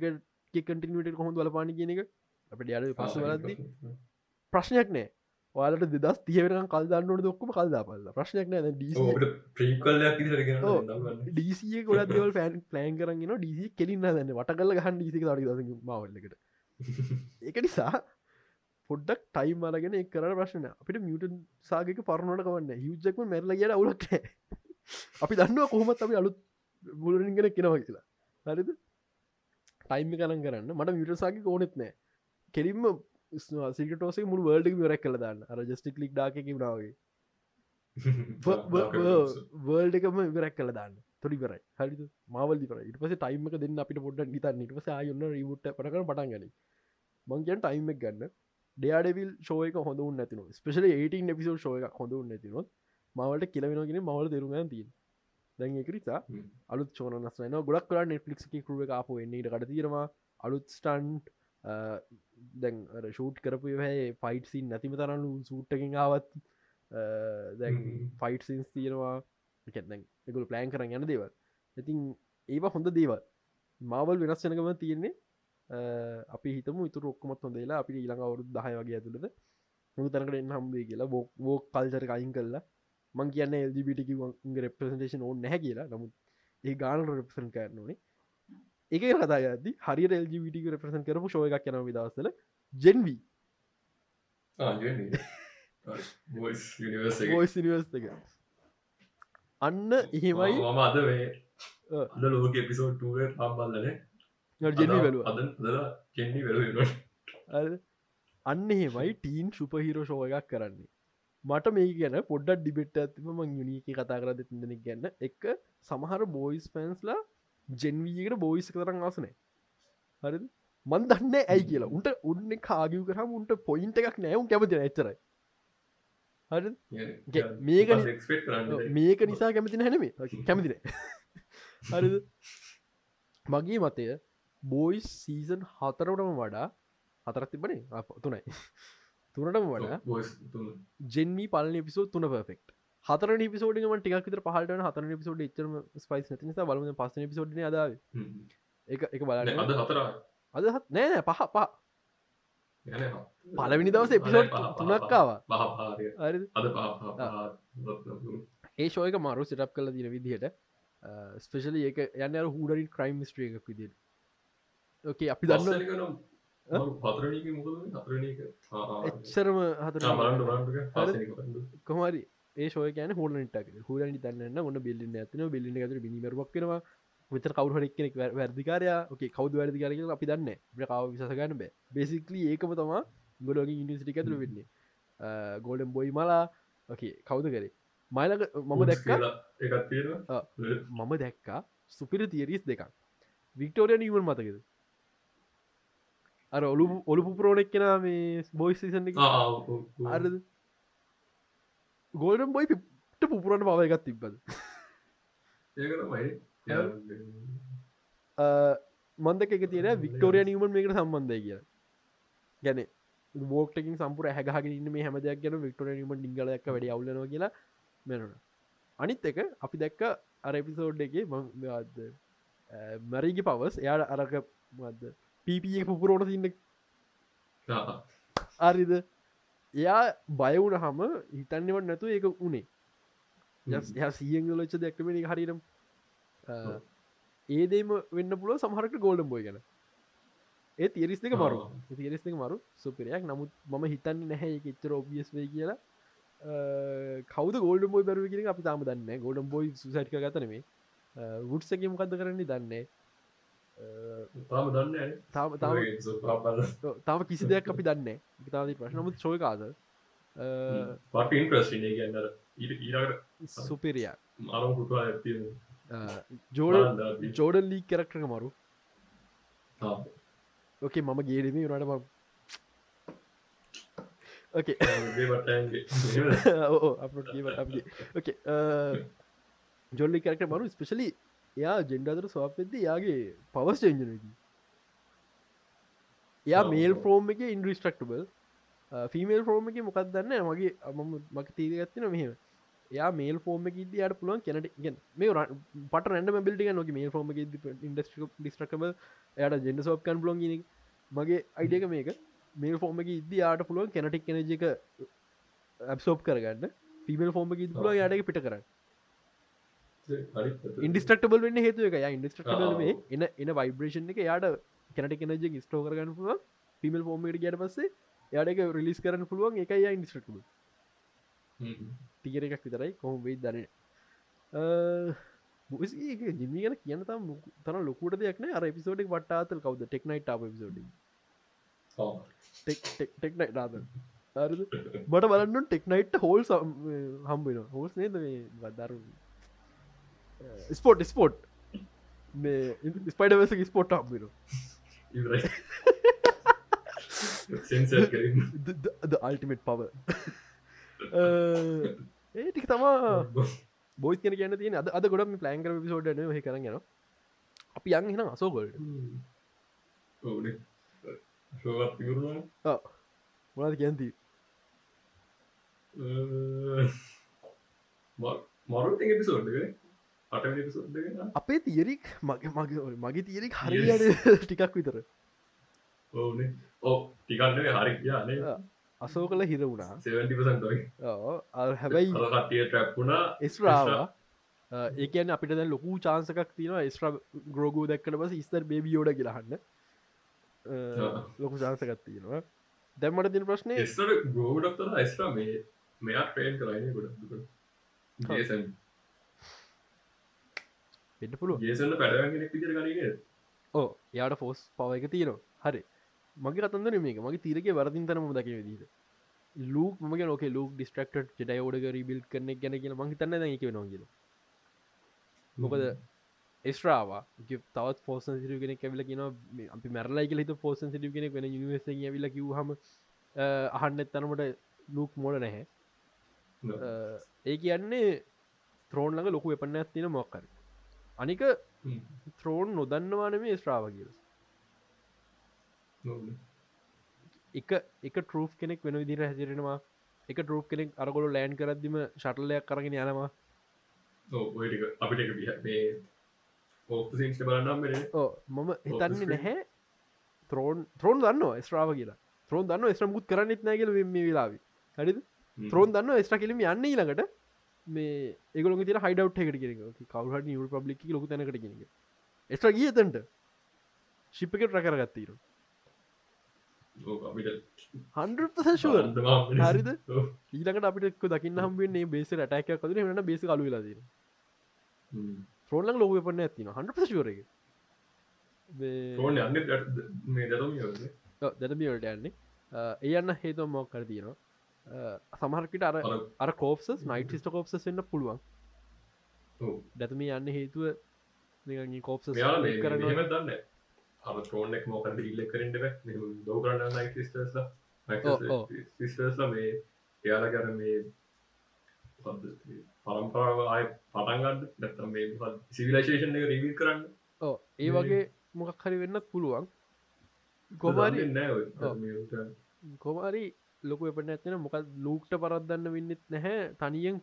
කටිනට කොහොඳ වලපාන කියන එක? අපට යාඩ පස වලද ප්‍රශ්නයක් නෑ වාලට දෙදස් තියවරන කල්දන්නට දොක්කම කල්දා පල්ල ප්‍රශ්නයක් නෑ ඩීසිය ගොඩ දවල් පෑන් ප්ලෑන් කරගෙන ඩීසි කෙලින්න දන්න වට කල ගහන් ඩීසි ද මවල්ලකට එක නිසා පොඩ්ඩක් ටයිම් අරගෙන කර ප්‍රශ්න අපිට මියටන් සාගක පරණට කවන්න හිජක්ම මැරල කියට අවුලක් අපි දන්නවා කොහොමත් අපි අලුත් බුලරින්ගෙන කෙනවා කියලා. හරිද? ටයිම් කරන් කරන්න. මට මියටසාගේ ඕනෙත් නෑ කෙරින්ම සිකටෝසේ මුළු වර්ඩ රැක් කල දන්න. අර ජස්ටික් ලික් ඩාක නාවේ වර්ල්ඩකම විරක් කල දාන්න තොඩි කරයි හරි මවල් පර ඉට පස ටයිම දෙන්න අපිට පොඩ්ඩ නිත නිටස යන්න රීබුට් පටක පටන්ගන මංගන් ටයිම්ක් ගන්න ඩයාඩවිල් ශෝයක හොඳ නැතින ස්පේෂල 18 එපිසෝඩ් ශෝය හොඳ නැතිනොත් මවලට කියලවෙනගෙන මවල දෙරුගන් තිය දැන් එකරිසා අලුත් චෝනස්න ගොඩක් කර නෙට්ලික් කරුව කාපු එන්නට කට තීරවා අලුත් ස්ටන්ට් දැන් ෂූට් කරපු හැ ෆයිට්සින් නැතිම තරන්නු සූට්ටකින් ආවත් දැන් ෆයිට් සින්ස් තියෙනවා එකගුල ප්ලෑන් කරන්න යන දේවල්. ඉතින් ඒවා හොඳ දේවල්. මාවල් වෙනස් වෙනකම තියෙන්නේ. අපි හිතම ඉතුර ඔක්කොමත් හොඳේලා අපි ඊළඟ අවුරුදු දහය වගේ ඇතුළද හු තැනකට එන්න හම්බේ කියලා බොක් බෝක් කල්චර කයින් කරලා මං කියන්න එල්ජිබිටි රෙප්‍රසන්ටේෂන් ඕන්න නැහැ කියලා. නමුත් ඒ ගාන රෙප්සන් කරනනේ එක කතා ඇද හරි එල්ජවිට රපසන් කරපු ශෝය එකක් යන විදස්සල ජෙන්වී නිවස් එක අන්න එහෙමයි. මම අද වේ. අද ලෝක එපිසෝඩ් හම්බල්ලන ජෙන්වී බැලුව. අද කෙන්ඩි වෙල අන්න එහෙමයි ටීන් සුපහිරෝ ශෝය එකක් කරන්නේ. මට මේ ගැන පොඩ්ඩක් ඩිබෙට් ඇතිම මං යුනික කතා කර දෙතිදෙනෙක් ගැන්න එක සමහර බෝයිස් පැන්ස්ලා ජෙන්වීකට බෝයිස් කරන්න ආසනෑ හරි මන් දන්න ඇයි කියලා. උන්ට උන්න කාගව කරම උන්ට පොයින්ට එකක් නෑවුම් කැමති ඇච්චරයි හරි මේක මේක නිසා කැමති හැනමේ කැමතින හරිද? මගේ මතය බෝයිස් සීසන් හතරටම වඩා හතරත් තිබනේ තුනයි. තුනටම වඩා ජෙන්මී පල පිසෝ තුන පෙක් හතර පිසෝඩම ටික් විතර පහලට හතර පිසෝඩ් ච්චරම ස්පයිස් නිසා බලම පස්සන පිසෝඩ් අදාව එක එක බලන්න. අද හතර අදහත් නෑ පහ යන පලවිනි දවස එපිසෝඩ් තුනක්කාවා ඒ ශෝයක මරු සිටප් කල දින විදිහට ස්පේශල ඒක යන්න හූඩරින් ක්‍රයිම් ස්ට්‍රිය එකක් විදිට ඕකේ අපි දන්න එච්චරම හතර කොමරි ඒ ශෝය කියන හෝලට හූලනි තන්න ඔන්න බිල්ලන්න ඇතින බිල්ලි ඇතුර බිනිමරක් කෙනවා විතර කවුහරක් කෙනෙක් වැරදිකාරය ෝකේ කවද වැරදිකාරක අපි දන්න කව විසසගන්න බෑ. බේසිකලි ඒකම තමා ගොලෝග ඉනිසිටි ඇතුර වෙන්නේ. ගෝඩම් බොයි මලා කවුද කරේ? මයිලක මම දැක්ක? මම දැක්කා සුපිර තියරිස් දෙකක්. වික්ටෝරිය නිවල් මතකද? අර ඔලු ඔලු පුරෝණෙක් කෙන මේ බොයිසිසන් එක? අරද? ගෝල්ඩම් බොයි පිට පුපුරට පව එකත් තිබ්බද? ඒකමයි මන්දක එක තියෙන වික්ටෝරිය නිවමන් මේකට සම්බන්ධය කිය ගැන බෝක්ටකින් සම්පුර හැගහගෙන මේ හැම දෙයක් ගැන වික්ටෝරිය නිවමන් ඩිංගලක් වැඩ අවුලන කියලා මෙනන අනිත් එක අපි දැක්ක අර එපිසෝඩ් එක මද මැරීගි පවස් එයාට අරක මද පීපිය පුපුරෝට සින්න අරිද එයා බයවුන හම හිතන්නවට නැතු ඒක උනේ. ය සියංගලච්ච දැක්කමනි හරිනම් ඒදේම වෙන්න පුළුව සමහරට ගෝල්ඩම් බොයි ගැන. ඒ තිරිස් දෙක මරු. තිරිස් දෙක මරු. සුපිරයක්. නමුත් මම හිතන්න නැහැ එච්චර ඔබියස් වේ කියලා. කවද ගෝල්ඩ බොයි බැරුව කියෙන අපි තාම දන්න ගෝඩම් බොයි සුසට්ක ගතනේ වුට්සක මොකක්ද කරන්නේ දන්නේ තාම දන්න තාම තාම තාම කිසි දෙයක් අපි දන්න තාද ප්‍රශ්නමුත් චෝය කාද පට ඉන්ට්‍රස්ට ගන්නර ඊට ඊරට සුපිරිය අරම් පුටවා ඇතිය ජෝඩ ජෝඩල් ලී කරක්ටක මරු ඕකේ මම ගේඩම රට ඕකේ ජොල්ලි කරට මරු ස්පෙශලි එයා ජෙන්ඩාදර ස්වාපෙද්ද යාගේ පවස් චෙන්ජනදී එයා මේල් ෆෝර්ම් එක ඉන්ඩිස්ට්‍රක්ටබල් ෆිමේල් ෆෝර්ම් එක මොකක් දන්න මගේ මම මක තීර ගත්තින මෙහෙම එයා මේල් ෆෝර්ම එක යට පුළුවන් කැනට ගෙන් මේ පට රැඩ බිල්ටි නොක මේල් ෆෝර්ම ඉන්ඩස්ට්‍රික ඩිස්ට්‍රකබ එයට ජෙන්ඩ සෝප්කන් බලොන් ගෙන මගේ අයිඩියක මේක. මේල් එක ඉද යාට පුළුවන් කැනටික් කනජ එක ඇබ්සෝප් කරගන්න. පිමල් ෆෝර්ම එක පුළුවන් යාටක පිට කරන්න. ඉන්ඩිස්ට්‍රක්ටබල් වෙන්න හේතු එක ඉන්ඩස්ට්‍රක්ටබල් මේ එන එන වයිබ්‍රේෂන් එක යාට කැනට කනජ ස්ටෝ කරගන්න පුළුව පිමල් ෆෝර්මට ගට පස්සේ යාඩක රිලිස් කරන්න පුළුවන්. එක යා ටිකර එකක් විතරයි. කොහොම වෙයි දන ජිමි ගැන කියන තම් තන ලොකුට දෙයක්න අර පිසෝඩක් වටාතල් කවද? ටෙක්නයිට පිසෝඩ ටෙක්නයි රාද බට බලන්න ටෙක්නයිට් හෝල් හම්බෙන හෝස් නේද වදරු ස්පෝට් ස්පෝට් මේ ස්පයිඩවස ස්පෝට් හම්බෙන අල්ටිමට් පව ඒටික තමා බොයිස් කෙන කියන්න තියෙන අද අද ගොඩම ප්ලෑන්කර පිසෝඩ් හ කරන්න න අපි යන් හින අසෝගොල්ඩ මොනද කියන්ති මරු පිසෝඩ් අපේ තියරික් මගේ මගේ මගේ තියරික් හරියට ටිකක් විතර. ඕ ටිකන්න හරි. කියනේ අසෝ කළ හිර වුණා. හැබැයි කටිය ට්‍රැප්පුුණා එස්රාවා ඒ කියන අපිට දැ ලොකු චාන්සකක් තියෙන ස්්‍ර ග්‍රෝගූ දැක්කට පස ස්තර බේබියෝඩ කියලාහන්න ලොකු චාන්සකත් තියෙනවා. දැම්මට තින ප්‍රශ්නය ගෝඩක්තර ස්්‍ර මේ මෙයා ට්‍රේන් කරයින ගොඩ පෙන්ට පුළුව විදිර ගනගෙන ඕ යාට ෆෝස් පව එක තියෙනවා. හරි මගේ කතන්දර මේක. මගේ තීරක වරදින් තරම දක විදිට ලූක් මගේ නොක ලූක් ඩිස්ට්‍රක්ට ජෙටයි ෝඩක රිබිල් කරන ගැන කියෙන මහි තන්න එක නොගල මොකද එස්්‍රාවා තවත් පෝසන් සිරු කෙනෙක් ඇවිල කියන අපි මැරලයි කියල පෝසන් කෙනෙක් වෙන නිවස ඇවිල කිවහම අහන්න එත්තනමට ලූක් මොඩ නැහැ. ඒ කියන්නේ ත්‍රෝන් ළඟ ලොකු එපන්න ඇත්තින මොක්කර අනික ත්‍රෝන් නොදන්නවාන මේ ස්්‍රාව කියල එක එක ටරූ් කෙනෙක් වෙන විදිර හැසිරෙනවා. එක ටරූ් කෙනෙක් අරගොල ලෑන් කරදදිම ශටලයක් කරගෙන යනවා. අපිට බලන්නම් මම හිතන්නේ නැහැ. ත්‍රෝන් ත්‍රෝන් දන්න ස්්‍රාව කියලා. ත්‍රෝන් දන්න ස්්‍රමුත් කරන්නෙත් නෑගල මේ වෙලාවි. හරිද? ත්‍රෝන් දන්න ස්්‍ර කෙලම යන්න ඊළඟට. මේ ඒගොල තිර හයිඩව් එකට කියෙන කවුහට නිවල් පබ්ලික් ලොක තැනකට කියෙන එස්්‍ර ගිය තැන්ට ශිප්පක රකරගත්තීරු හන්ුව හරිද? ඊලකට අපිට දකින්න හම්බේ බේස ටැක කදර ට බේස කලු ලාද ්‍රෝලන් ලොක පන්න ඇතින හන්ට ශුවරක දැටමිට යන්නේ ඒ යන්න හේතුව මොක් කර තියෙනවා. සමහරකට අර අර කෝප්ස නයිට ිස්ට කෝප්ස වෙන්න පුළුවන්. දැතම යන්න හේතුව කෝප්ස කරන දන්න අම ටෝනෙක් මෝකට ඉල්ල කරට දෝ කරන්න නයි ස්ටර්ස්ලා සිස්ටර්ස්ල මේ එයාල කර මේ පරම්පරාව ආය පටන්ගන්න නැතම් මේ සිවිලේෂන් එක රිවී කරන්න. ඕ ඒ වගේ මොකක් හරි වෙන්නත් පුළුවන්. ගොමාරි කොමාරි ලොක එපට ඇතින මොකක් ලූක්ට පරත්දන්න වෙන්නෙත් නැහැ. තනියෙන්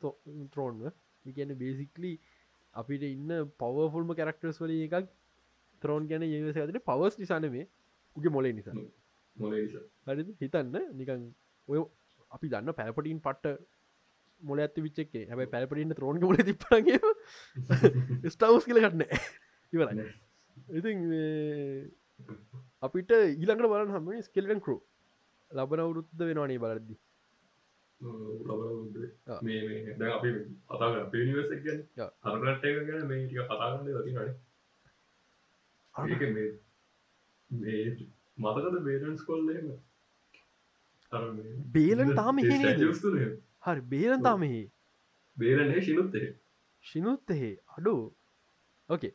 ත්‍රෝන්ව ඉගැන බේසික්ලි අපිට ඉන්න පවෆුල්ම කැරක්ටර්ස් වල එකක් ත්‍රෝන් ගැන ඒවස ඇතට පවස් නිසාන මේ උගේ මොලේ නිසා. හරි හිතන්න නිකන් ඔය අපි දන්න පැපටින් පට්ට මොල ඇත විච්චක්ේ හැබයි පැපටින්න ත්‍රෝන් මොල තිපරගේ ස්ටවස් කියල කටන ඉවරන්න ඉති අපිට ඊළඟට බලන්න හම ස්කෙල්ටන් කරෝ ලබන අවුරුද්ධ වෙනවානේ බලද්දි? මේ අපි අතා පිනිවස අරනට ගැන. මේ කතාගන්න දති නනේ ඒක මේ මතකද බේරන්ස් කොල්ලම බේලන් තාම හරි බේලන් තාමෙහි බේරන්නේ ශිනුත්තේ ශිනුත්තෙහි අඩු. ඕකේ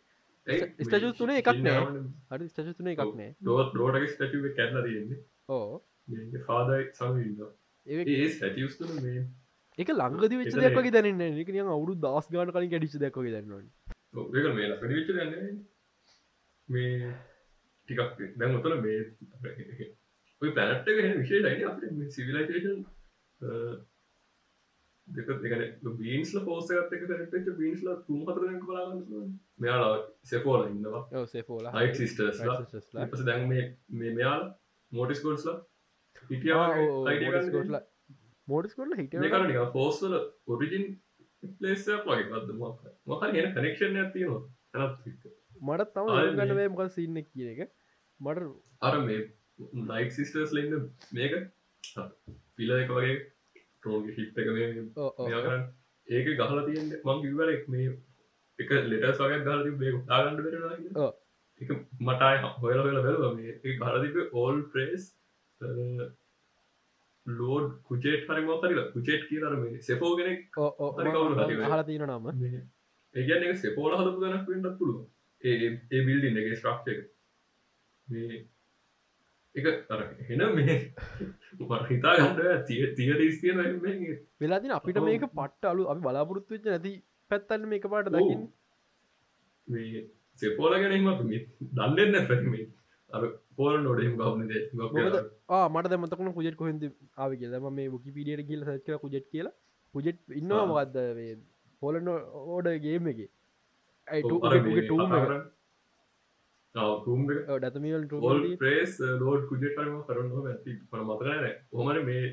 ස්ටජු තුනේ එකක් නෑ. හරි ස්ටජු තුන එකක් නෑ. ලෝට ලෝට ස්ටව කැරල තියෙන්නේ. ඕ සමන්න ඒ තුන මේ එක ලංගද වෙච දෙක්වගේ දැනන්න එක අවුරු දස් ගාන කලින් කැඩිච දෙක්වගේ දන්නවා මේ ටිකක් දැන් ඔතල මේ ඔය පැනට්ට ගෙන විශේෂයින අප සිවිලයිේෂන් දෙක දෙකන බීන්ස්ල පෝසගත් එක පැනට බීන්ස්ල තුම් හතරක බලාගන්න මෙයාලා සෙෆෝල ඉන්නවා. සේෆෝල හයි සිස්ටර්ස් පස දැන් මේ මේ මෙයාල මෝටිස්කෝල්ස්ලා හිටිය මෝඩස්කොල්ල හිට කරන පෝස්වල ඔරිජින් ලේසයක් වගේ. පද මොක ගෙන කනෙක්ෂණ ඇතිනවා තැනත් මට තම ගන්නවේ මොක සින්න කියන එක. මට අර මේ නයික් සිිස්ටර්ස් ලන්න මේක? පිල එක වගේ ටෝග හිප් එක කරන්න. ඒක ගහල තියෙන් මං කිවරෙක් මේ එක ලෙටස් වගේ ගල බේ තාගන්න බෙර එක මටයි හොයල වෙල බැලව. මේ ගලදික ඕල් ප්‍රේස් ලෝඩ් කුචේට් හරි මොකරල කුචේට් කියරම සෙපෝගෙනෙක් හල තින නම. ඒගැන සෙපෝල හදපු ගනක් වෙන්නත් පුළුව ඒ බිල්ඩින් එක ස්ට්‍රක්ෂ මේ එක අර හෙන මේ හිතා ගන්න තිය තිය ස්තියන වෙලාදින අපිට මේක පට්ට අලු අපි බලාපොරොත්තු වෙච්ච නැති පැත්තන්න මේක පාට දකින්න. මේ සෙපෝල ගැනීම දන්නෙන්න පැතිමේ අර පෝල නොඩම් ගවන මට දමතකන කුජෙට කොහෙද ආව කියලම මේ ොකි පිඩියට කියල සච්ක කුජෙට් කියලා. කුජෙට් ඉන්නවා මොකක්ද පෝලන ඕඩගේම එක? ඩතමල් ප්‍රේස් ලෝඩ් කුජටම කරන්න ඇති පන මතකන හොමර මේ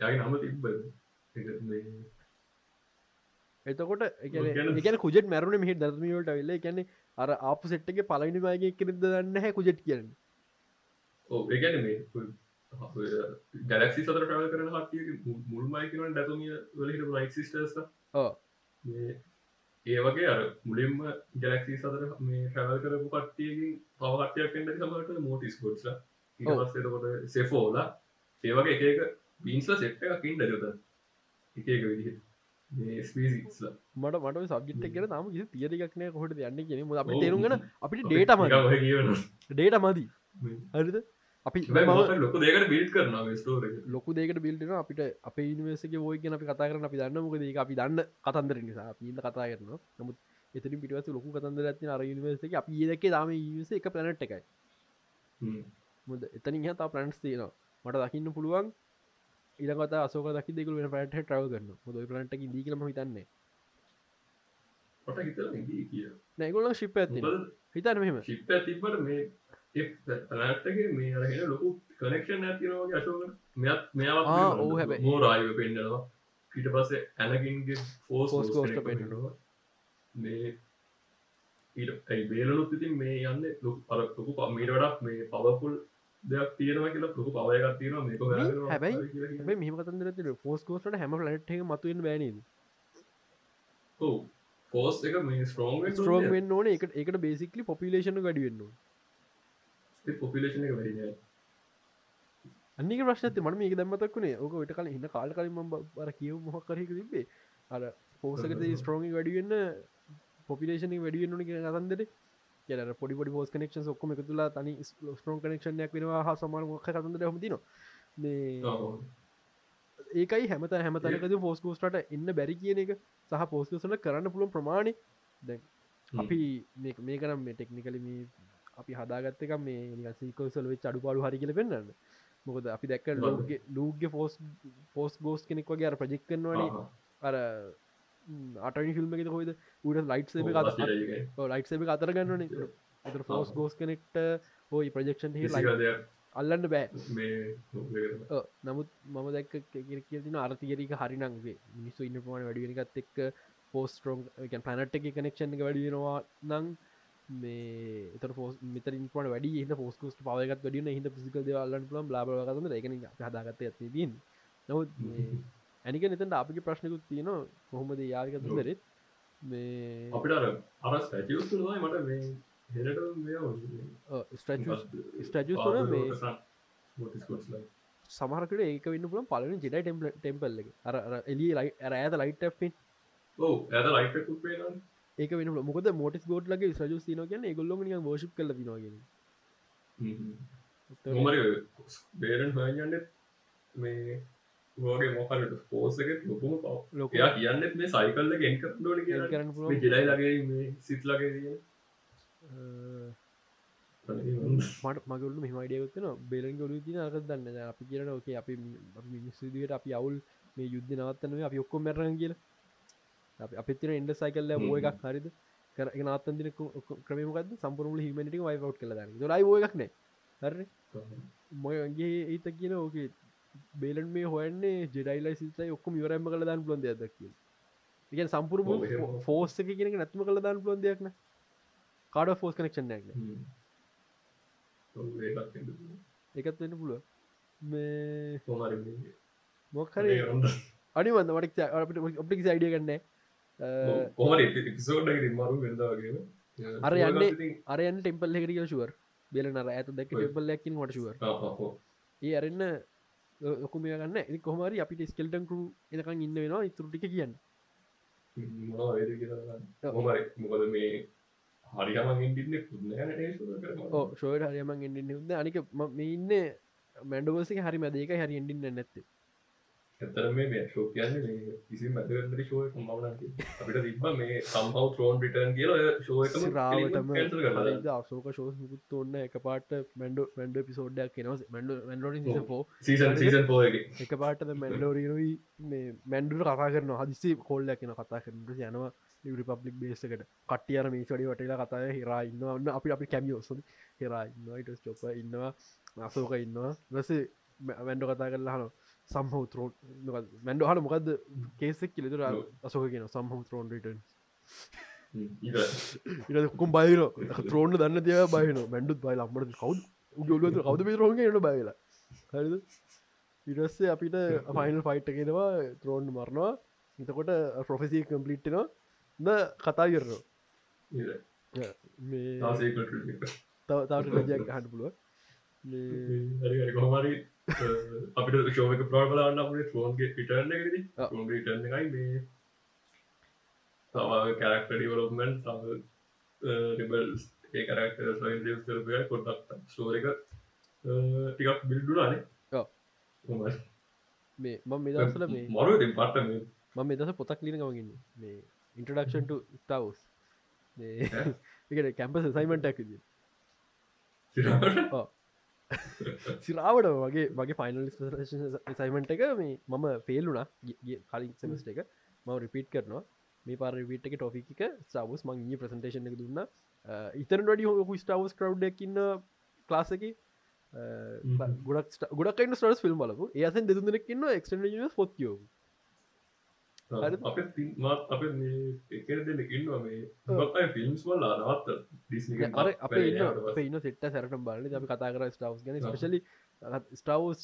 යගේ නම තිබ්බ එතකොට ගැන- එකන කුජෙට මැරුණ මෙහි දර්මීට වෙල්ල එකැනෙ අර අප සෙට්ගේ පලනිවාගේ කෙනෙද දන්න හැ කුජෙට් කියන්න. ඕ ඒගැන මේ ගැලක්සි සතර ටවල් කරන හටිය මුල්මයිකන ඩැතුමිය වලහිට ලයික් සිිස්ටර්ස් ඕ. ඒ වගේ අර මුලින්ම ගැලක්සි සතර මේ ට්‍රවල් කරපු කට්ටියකින් පවහටයක් කෙන්ට සමට මෝටිස් ගොඩ්ල ඔව්. ඉටසකොට සෙෆෝලා ඒවගේ එක එක බීන්ස්ල සෙට් එකකින් ඩජත එක එක විදිහ මේ මට මට සබ්ජෙට් කර තම කිසි තියරක්නය කොහට යන්න කියෙන ම අපි ඔව්. තේරුම්ගෙන අපිට ඩේට කියවන ඩේට මදී. හරිද අපි මම ලොක දේකට බිල්් ස්ටෝර ලොකු දෙකට බිල්ටන අපිට අප ඉනිවේසක ෝයගෙන අපි කතා කරන අපි දන්න මොකද අපි දන්න කතන්දර නිසා. පින්න කතා කරන නමුත් එතන පිටවස ලොකු කතන්දර ඇති අර නිවේසක අපි ඒදක දාම ස එක පැනට් එකයි. මුද එතනින් හ තා ප්‍රන්ස් තියෙනවා. මට දකින්න පුළුවන් ඉරගත අසෝක දකි දෙකු වෙන පැට ට්‍රව කරන්න මොද පලන්ට දීකලම හිතන්නේ. හිත නැගොල ශිප් ඇති හිතන්න මෙහෙම. ශිප්ප තිබට මේ පනටගේ මේ අරහෙන ලොකු කනෙක්ෂන් ඇතිනවාගේ අශෝක මෙත් ආ, මෙයාව ඔව් හැබැයි. මෝ රායව පෙන්න්නනවා ඊට පස්සේ ඇනගින්ගේ ෆෝස් ghost පෙන්නවා මේ ඊට ඇයි බේලනුත් ඉතින් මේ යන්න ලොකු අර ලොකු පමීට වඩක් මේ පවපුල් දෙයක් තියෙනවා කියලා ලොකු පවයකක් තියෙනවා මේක හැබැයි- මෙහම කතන්දර ෆෝස් කෝස්ට හැම ලට මතුවෙන් ඔව් ෆෝස් එක මේ ස්ට්‍රෝන් ස්ට්‍රෝන් වෙන්න ඕන. එක එකට බේසිකලි පොපිලේෂන වැඩිවෙන්න පොපිලේෂන එක වැඩි අනික ප්‍රශ්නත මට මේක දැම්මතක්ුණේ ඕක විට කල හින්න කාල කලින්ම බර කියව මොහක්කරක තිබේ අර පෝසකත ස්ට්‍රෝගි වැඩිවෙන්න පොපිලේෂන වැඩියෙන්න්නන කිය කතන්දර කියන පොඩි පොඩි පෝස් කනෙක්ෂන් ඔක්කම තුලා තනි ස්ට්‍රෝන් කනෙක්ෂණයක් වෙනවා හ සමාන මොක්ක කතන්දර හමතින ඒකයි හැමත හැමතනකද පෝස් කෝස්ටට එන්න බැරි කියන එක සහ පෝස්කසට කරන්න පුළුවන් ප්‍රමාණය. දැන් අපි මේ මේ කරම් මේ ටෙක්නිකල මේ අපි හදාගත්තක මේ සීකසල වෙච් අඩු පාඩු හරි කියල පෙන්න්න මොකද අපි දැක්ක. ලෝගේ ලූග ෆෝස් පෝස් ගෝස් කෙනෙක් වගේ අර ප්‍රජෙක් කන්නවනේ අර අටනි ෆිල්ම් එකෙ හොද උට ලයිට් සේබ ලයිට් සේබ අතර ගන්නන එතර ෆෝස් ගෝස් කෙනෙක්ට හෝයි ප්‍රජෙක්ෂන් හි අල්ලන්න බෑ. නමුත් මම දැක් කියතින අර්තියරික හරිනන්ගේ මිනිස්සු ඉන්න පමණ වැඩිවෙනකත් එක් පෝස්ටරෝන් පැනට් එක කනෙක්ෂන් එක වැඩියෙනවා නං මේ එත පෝස් මෙතරින් පට වැඩි හිද පෝස්කස්ට පවගත් වැඩියන හිද පිසිකල් දවල්ලන්න පුලම් බ්ලාබගතම එකන හදාගත්ත ඇති දීන් නවත් ඇනික නතට අපිගේ ප්‍රශ්නකුත් තියනවා. කොහොමද යාගත දරෙත් මේ අපිට අර තුනයි මට හෙරට මේ සමහරකට ඒක වන්න පුළන් පලන ජෙඩ ටෙම්පල් ටෙම්පල් එක. අර අර එලි ලයි ඇත ලයිට ඔව ඇද ලයිටකුත් පේන ඒක වෙන මොකද මෝටිස් ගෝඩ් ලගේ සජ සින කියන ගොල්ලොම වර්ශප් කල නොමර බේරන් හයන්ට මේ වගේ මොකලට පෝසක ලොකුම පව ලොක එයා කියන්නෙත් මේ සයිකල්ල ගෙන්ක කිය කරන්න ජෙඩයි ලගේ සිත් ලගේ තිය මට මගලු මෙමයිඩයගත්න බෙලන් ගොලු තින අක දන්න අපි කියන ඕකේ අපි මිනිස්සදිට අපි අවුල් මේ යුද්ධ නවත්තනව අපි ඔක්කො මැරන් කියල අපිතින එන්ඩ සයිකල්ල එකක් හරිද? කර නත්තන්දින ක්‍රමකද සම්පරල හිමට වයිවට් කළ දන්න ලයි එකක් නෑ. හර මොයගේ ඒත කියන ඕකේ බේලන් මේ හොයන්නේ ජෙඩයිලයි සිතයි ඔක්කොම ඉවරම්ම කළ කිය එක සම්පුරම ඔව් එහෙම. ෆෝස්ස කියෙන නැත්ම කළ දාන්න පුලොන් දෙයක්න කාඩ ෆෝස් කනෙක්ෂන් නැක්න එකත් වෙන්න පුළුව මේ මොක්හර අනිවන්න මටක් අපට ඔපික් සයිඩිය කන්න කොමර පිසෝඩ් මරු වෙදවාගෙන අර යන්නේ අරයන් ටෙම්පල් එකට ශුවර් බෙල නර ඇත දෙක ඔය. ටෙම්පල් ලැකින් වට ශුවර් ඒ අරන්න ලොකුම ගන්න එ කොමරි අපිට ස්කෙල්ටන් කරු එනකන් ඉන්න වෙනවා ඉතුරටික කියන්න. මොකද මේ ඕ ෂෝයට හරියමන් එඩින්න හුද අනික ම- මේ ඉන්න මැඩවසක හරි මදක හරි එඩින්න නැත්තේ ඇතර මේ ශෝ කියන්න කිසි මැදරට ශෝය මවන අපිට තිබ මේ සම්හව ත්‍රෝන් පිටන් කියල ශෝයකම රාවටම අසෝක ශෝස් මුකුත් ඔන්න එක පාට මැන්ඩ මැන්ඩ පිසෝඩ්ඩක් කෙනව මැන්ඩ මැන්ඩ පෝ සීසන් පෝයගේ එක. පාටද මැන්ඩෝරීනුයි මේ මැන්ඩුර කතා කරන හදිසි කොල්ල කියන කතා කරනට යනවා රිපබ්ලික් බේසකට කටියර මේ ඩි වටලා කතාය හිරා ඉන්නවන්න අපි අපි කැමියෝසද හිරා ඉන්නවායිට චොප ඉන්නවා. අසෝක ඉන්නවා. රස මැන්ඩ කතා කරලා හන සම්හව තරෝන් මැන්ඩ හට මොකක්ද කේසෙක් කිලෙතුර. අසෝක කියන සම්හව තරෝන් ඉ ඉකුම් බයින ත්‍රෝන්න දන්න තිය බයින මැඩුත් බයි අම්මට කවද? උගලතු කවද පිතරෝන් ට බයිලා හරිද? ඉරස්සේ අපිට ෆයිනල් ෆයිට් එකෙනවා ත්‍රෝන්් මරණවා එතකොට ප්‍රොෆෙසී කම්පලිට්නවා ද කතා කරනවා මේ තවට රජයක් හන්න පුළුව කොහමරි අපිට ශෝක ප්‍රෝල් බලන්න අපේ ෆෝන්ගේ පිටර්න එකද ටර්න එකයි මේ තව කැරක්ට ඩිවලොපමෙන්් තව රිබල් ඒ කරක්ට සයින්ස් කරපය කොටක් ස්ටෝරක ටිකක් බිල්ඩුනානේ ඔව්. මේ මම මෙදසල මේ මරු පට මේ මම මෙදස පොතක් ලින ගමගන්න මේ ඉන්ටඩක්ෂන් ස්ටවස් එකට කැම්පස් සයිමට ඇක්ද සිරාවට වගේ මගේ ෆයිනල් සයිමට එක මේ මම ෆෙල්ලුනා කලින් සෙමස්ට එක. මව රිපීට් කරනවා. මේ පාර විට එක ටොෆික සවස් මං ඒ ප්‍රසන්ටේෂන එක දුන්න. ඉතන ඩ හු ස්ටවස් කරව් එකන්න ක්ලාසක ගොඩක් ගොඩක් ස්ටස් ෆිල්ම් බලපු. ඒසන් දෙදුනෙක්න්න එක්ට පොත්යෝ? අප මත් අප එකර දෙන්න ඉන්නවා මේ ෆිල්ම්ස් වල අනවත්ත ඩිස්නි අර අප ඉන්න සෙට්ට සැරට බලන්න. අපි කතා කර ස්ටවස් ගැන. ස්පෙශලි ස්ටවස්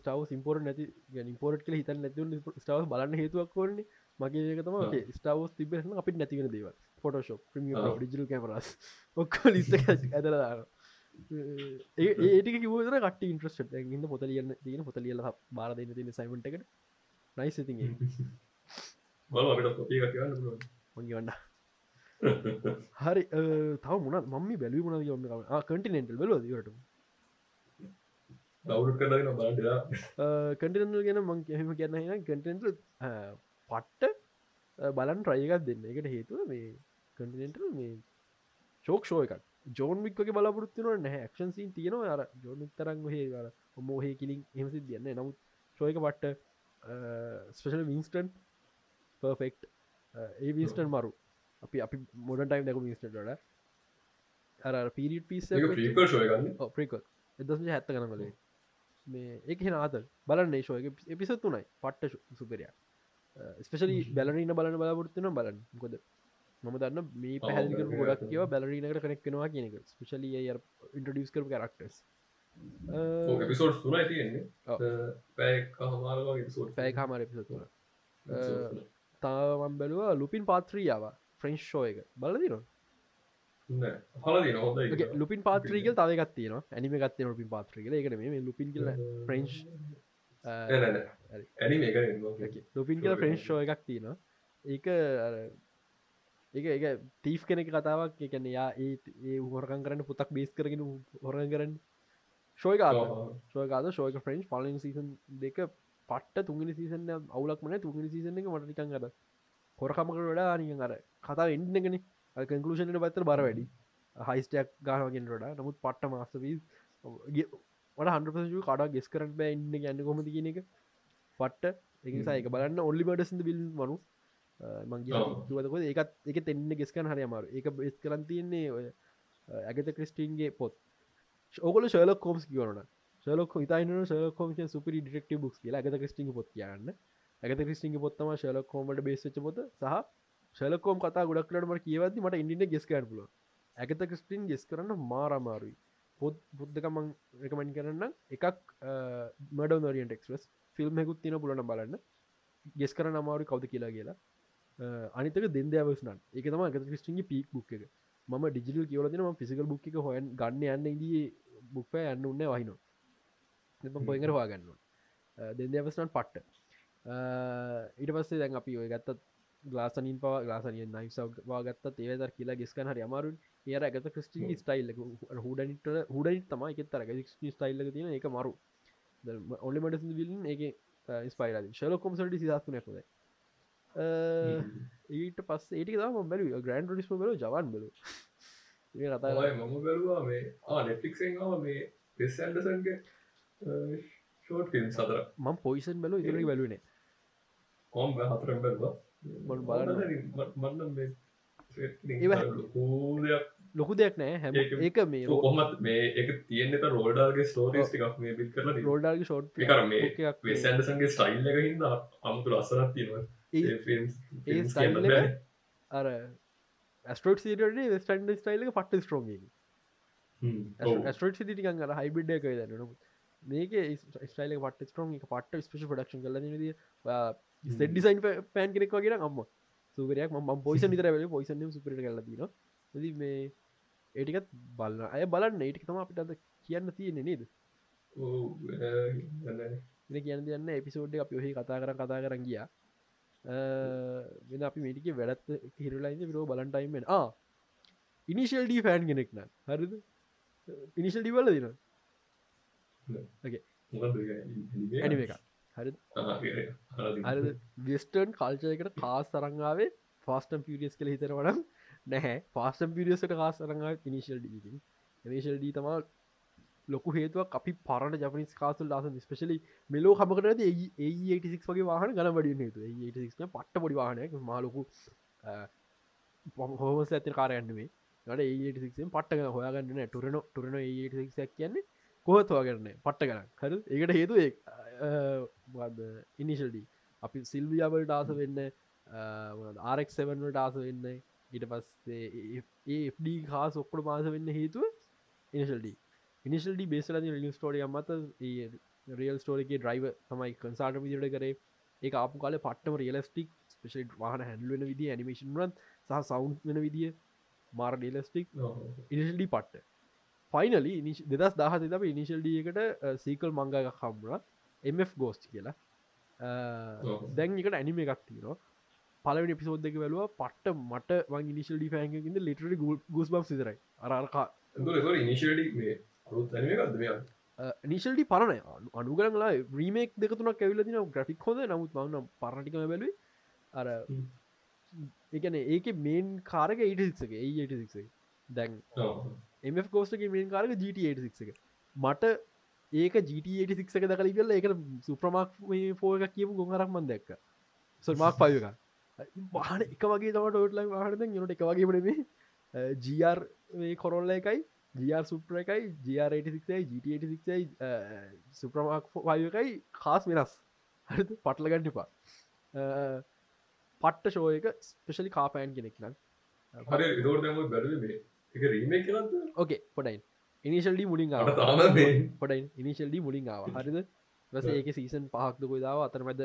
ස්ටව ඉම්පෝර් නැති ඉම්පෝර්ට් කල හිතන් නැති ස්ටවස් බලන්න හේතුවක් කොන්නේ මගේ ඒකතම ස්ටවස් තිබෙන අපි නැතිවෙන දේව ෆොටෝශෝප් ප්‍රමිය. ඩිජල් කැමරස් ඔක්ක ලිස්ස ඇදලදාන ඒටික කිවර කට ඉන්ට්‍රස්ට ඉන්න පොතලියන්න තියෙන පොතලියල බාර දෙන්න තින සයිමට එකට නයිස් ඉති බල අපිට කොපිය කියන්න පුළුවන් වන්න හරි තව මුණ මම බැලි මුණ යොන්න කටිනෙන්ටල් බල දට කරගෙන බලන්ටලා කටිනල් ගැන මං එහෙම කියන්න කටෙන්ටල් පට්ට බලන් ට්‍රයකත් දෙන්න. එකට හේතුව මේ කටිනෙන්ටල් මේ ශෝක් ෂෝ එකක්. ජෝන් වික්ක බලපුරත්තින නැහැ. ක්ෂන් සීන් තියෙනවා. අර ජෝන් තරන් හේ වර මොහේ කිලින් එහමසි දන්න නමුත් ශෝයක පට්ට ස්පේෂල වින්ස්ටන් පර්ෆෙක්් ඒ විස්ටන් මරු. අපි අපි මොඩ ටයිම් දැක විස්ටට අර පිරිට පිස් ප්‍රීකල් එදස හැත්ත කන කලේ මේ එක හෙන ආත බලන්න ශෝය එපිසත් තුනයි. පට්ට සුපරයා ස්පෙශලි බැලරීන බලන බලාපොරත්තුන බලන්න කොද මම දන්න මේ පැහදික ගොඩක්. කියව බැලරීනකට කනෙක්ෙනවා කියනක ස්පෙශලි ඉන්ටඩියස් කර කරක්ටස් පිසෝඩ් තුනයි තියෙන්නේ. කාමර එපිසතුන තාවන් බැලවා ලුපින් පාත්‍රියාව ෆ්‍රෙන්ශ් ෂෝ එක. බලදිනවා ලුපින් පාත්‍රීක තවගත්තින ඇනිම ගත්තේ ලුපින් පාත්‍රික එකට මේ ලුපින් කියල ෆ්‍රෙන්ච් ලුපින් කියල ෆ්‍රෙන්ච් ෂෝ එකක් තියෙන ඒක ඒක ඒක තීෆ් කෙනෙක කතාවක්. එකන යා ඒ හොරකන් කරන්න පුතක් බේස් කරගෙන හොරගන් කරන්න ෂෝයකාත ෂෝයකාද ෂෝයක ෆ්‍රෙන්ච් පලින් සීසන් දෙක පට්ට තුන්ගනි සීසන අවුලක් මන. තුන්ගනි සීසන එක මටනිකන් අර හොරකමකට වඩා නිකන් අර කතා එන්නගෙන කංකලෂණට පත්තර බර වැඩි. හයිස්ටයක් ගානගෙන් රඩ නමුත් පට්ට මාස්තවී වට හන්පසු කඩා ගෙස් කරට බෑ ඉන්න ගැන්න කොමති කියන එක. පට්ට. එකසා එක බලන්න ඔල්ලි බඩසිද බිල් මනු. මංගේ ඔව්. දුවතකො ඒකත් එක ತೆන්න ගෙස්කන් හරි අමාරු එක බෙස් කරන් තියන්නේ ඔය ඇගත ක්‍රිස්ටින්ගේ පොත් ඕගල ශලක් කෝම්ස් කියවන ශලක් හිතයින ශලකෝම සුපරි ඩිරෙක්ටව බුක් කියලා ඇගත ක්‍රිස්ටිං පොත් කියන්න. ඇගත ක්‍රිස්ටිං පොත්තම ශලක් කෝමට බේසච පොත. සහ ශලකෝම් කතා ගොඩක්ලටම කියවද මට ඉන්ඩින ගෙස්කන් පුල ඇගත ක්‍රිස්ටින් ගෙස් කරන්න මාරමාරුයි පොත් බුද්ධකමං රකමන් කරන්න එකක් මඩ නරියන් ටෙක්ස් ෆිල්ම් හෙකුත් තින පුලන බලන්න. ගෙස් කරන අමාරු කවද කියලා කියලා. අ, අනිතක දෙදවස්නන් එක තම ඇගත ක්‍රිස්ටින්ගේ පීක් බුක් එක. ම ඩිජිල් කියවලතින ම ෆිසිකල් බුක් එක හොයන් ගන්න යන්න ඉදී බුක්ප යන්න උන්න වහිනවා පොයඟර හවාගන්න දෙදවස්නන් පට්ට. ඊට පස්සේ දැන් අපි ඔය ගත්තත් ගලාසනින් පව ගලාසනිය නයිසවා ගත්ත ඒවදර කියලා ගෙස්කන හරි අමාරුන් ඒර ඇගත ක්‍රස්ටි ස්ටයිල් හඩනිට හඩනි තම එක තර ස්ටයිල්ල තියෙන එක මරු. ඔල්ලි මට විල්න් එක ස්පයිර ශලකොම් සට සිදස්තු නැකොද ඊට පස් ඒට තම බැලු ග්‍රන්ඩ ඩිස්ම බල ජවන් බල ඒ කතා මම බැලවා මේ නෙට්ලික්ෙන් මේ පෙස් ඇන්ඩසන්ගේ ෂෝට් ෆිල්ම් සතර මං පොයිසන් බල ඉරි බැලුනේ කොම් හතරම් බැලවා. බලන්න. ලොකු දෙයක්. නෑ හැම ඒක- මේ කොහොමත් මේ එක තියෙන්නෙත රෝඩාගේ ස්ටෝරිස් ටිකක් මේ බිල් කරලා රෝඩල්ගේ ෂෝට් වෙසන්ඩසන්ගේ ස්ටයිල් එක හිද අමුතු ලස්සනත් තියෙනවා. ඒ- අර ස්ටෝට් සිටේ වෙස්ටන්ඩ ස්ටයිල්ක පට්ට ස්ට්‍රෝග ස්ට්‍රෝට් සිටිකන් අර හයිබිඩ් එක දන්න මේක ස්ටයිල පට ස්ට්‍රෝන් එක පට ස්පේෂ පඩක්ෂන් කල ද ඩිසයින් පෑන් කෙනෙක් වගේ ම්ම සුපරයක් ම පොයිස නිතර වෙල පොයිසන සුපට කල දන ද මේ ඒටිකත් බලන්න අය බලන්න. ඒටික තම අපිට අද කියන්න තියෙන නේද? කියන්න දෙන්න එපිසෝඩ් අප යොහි කතා කර කතා කරන්න ගියා වෙන අපි මේටික වැඩත් හිරලයින්ද විරෝ බලන්ටයිමෙන් ආ ඉනිශල් ඩී ෆෑන් කෙනෙක්න හරිද? ඉනිශල් ඩිවල දින එක? හරි විස්ටර්න් කල්චයකට කාස් තරංගාවේ ෆාස්ටම් පිරියස් කළ හිතර වනම් නැහැ. පාස්ටම් පිරියසට කාස් තරංගා ඉනිශල් ඩීකින් නිශල් ඩී තමා ලොකු හේතුවක් අපි පරණ ජපනිස් කාසල් දාස ස්පෙශලි මෙලෝ හමකට ඒ86 වගේ වාහන ගන වඩිය හේතු ඒ86 පට්ට පොඩි වාහනයක්. මාලොකු හෝමස ඇති කාරයන්නුවේ ගට ඒ86 පට්ටග හොයාගන්න ටරන ටරන ඒ86ක් කියන්නේ කොහත් හොයාගන්න පට්ට කරන්න හර ඒකට හේතු ඉනිශල්ඩී අපි සිල්වියාවල් ඩාස වෙන්න ආරෙක්සවන්ට ආස වෙන්න. ඊට පස්සේ ඒD කාස් ඔක්කොට මාස වෙන්න හේතුව ඉනිශල්ඩී ඉනිශල්ඩි බේසල ලිය ස්ටෝඩිය මත රියල් ස්ටෝරිගේ ඩ්‍රයිව තමයි කන්සාට විදිට කරේ. ඒ අප කාල පට්ටම රියලස්ටික් ස්පේෂල් වාහන හැඩලුවෙන විදි ඇනිමේෂන් රන් සහ සෞන්් වෙන විදිිය මාර ඩේලස්ටික් ඉනිශල්ඩි පට්ට. ෆයිනලි දෙදස් දහ තම ඉනිශල්ඩියකට සීකල් මංගග කම්ර එම ගෝස්ට් කියලා. දැන් එකට ඇනිම එකක් තිීර පලවෙනි පිසෝද් දෙක වැලවා පට්ට මට වන් ඉනිශල් ඩි ෑන්ගකින්ද ලිටරි ගුස් බක් සිදරයි අරකා මෙ නිශල්ටි පරණය. අනුගරලා රීමේක් දෙකතුනක් ඇවිල දින ග්‍රෆික් හොද නමුත් මවන්න පරණටිකම බැලුව අර එකන ඒක මේන් කාරක ඒටසික්ගේ ඒටසික්ේ දැන් එම කෝස්ටගේ මේන් කාරක GT86 එක මට ඒක GT86 එක දකලි කල එක සුප්‍රමක් එක කියපු ගොහරක් මන් දැක්ක. සල්මක් පයක වාහන එක වගේ තම ටෝටලයි වාහනත යනට එක වගේ වනේ ජර් කොරොල්ල එකයි ජර් සුප්‍ර එකයි ජR86යි GT86යි සුප්‍රමක් වායකයි කාස් වෙනස්. හරි පටලගන්නපා පට්ට ෂෝ එක ස්පෙශලි කාපෑන් කෙනෙක් නම්. ඕකේ පොඩයින්. ඉනිශල්ඩි මුලින් පොඩයින්. ඉනිශල්ඩි මුලින් ආව. හරිද? වස ඒක සීසන් පහක්දකොයි දාව අතර මැද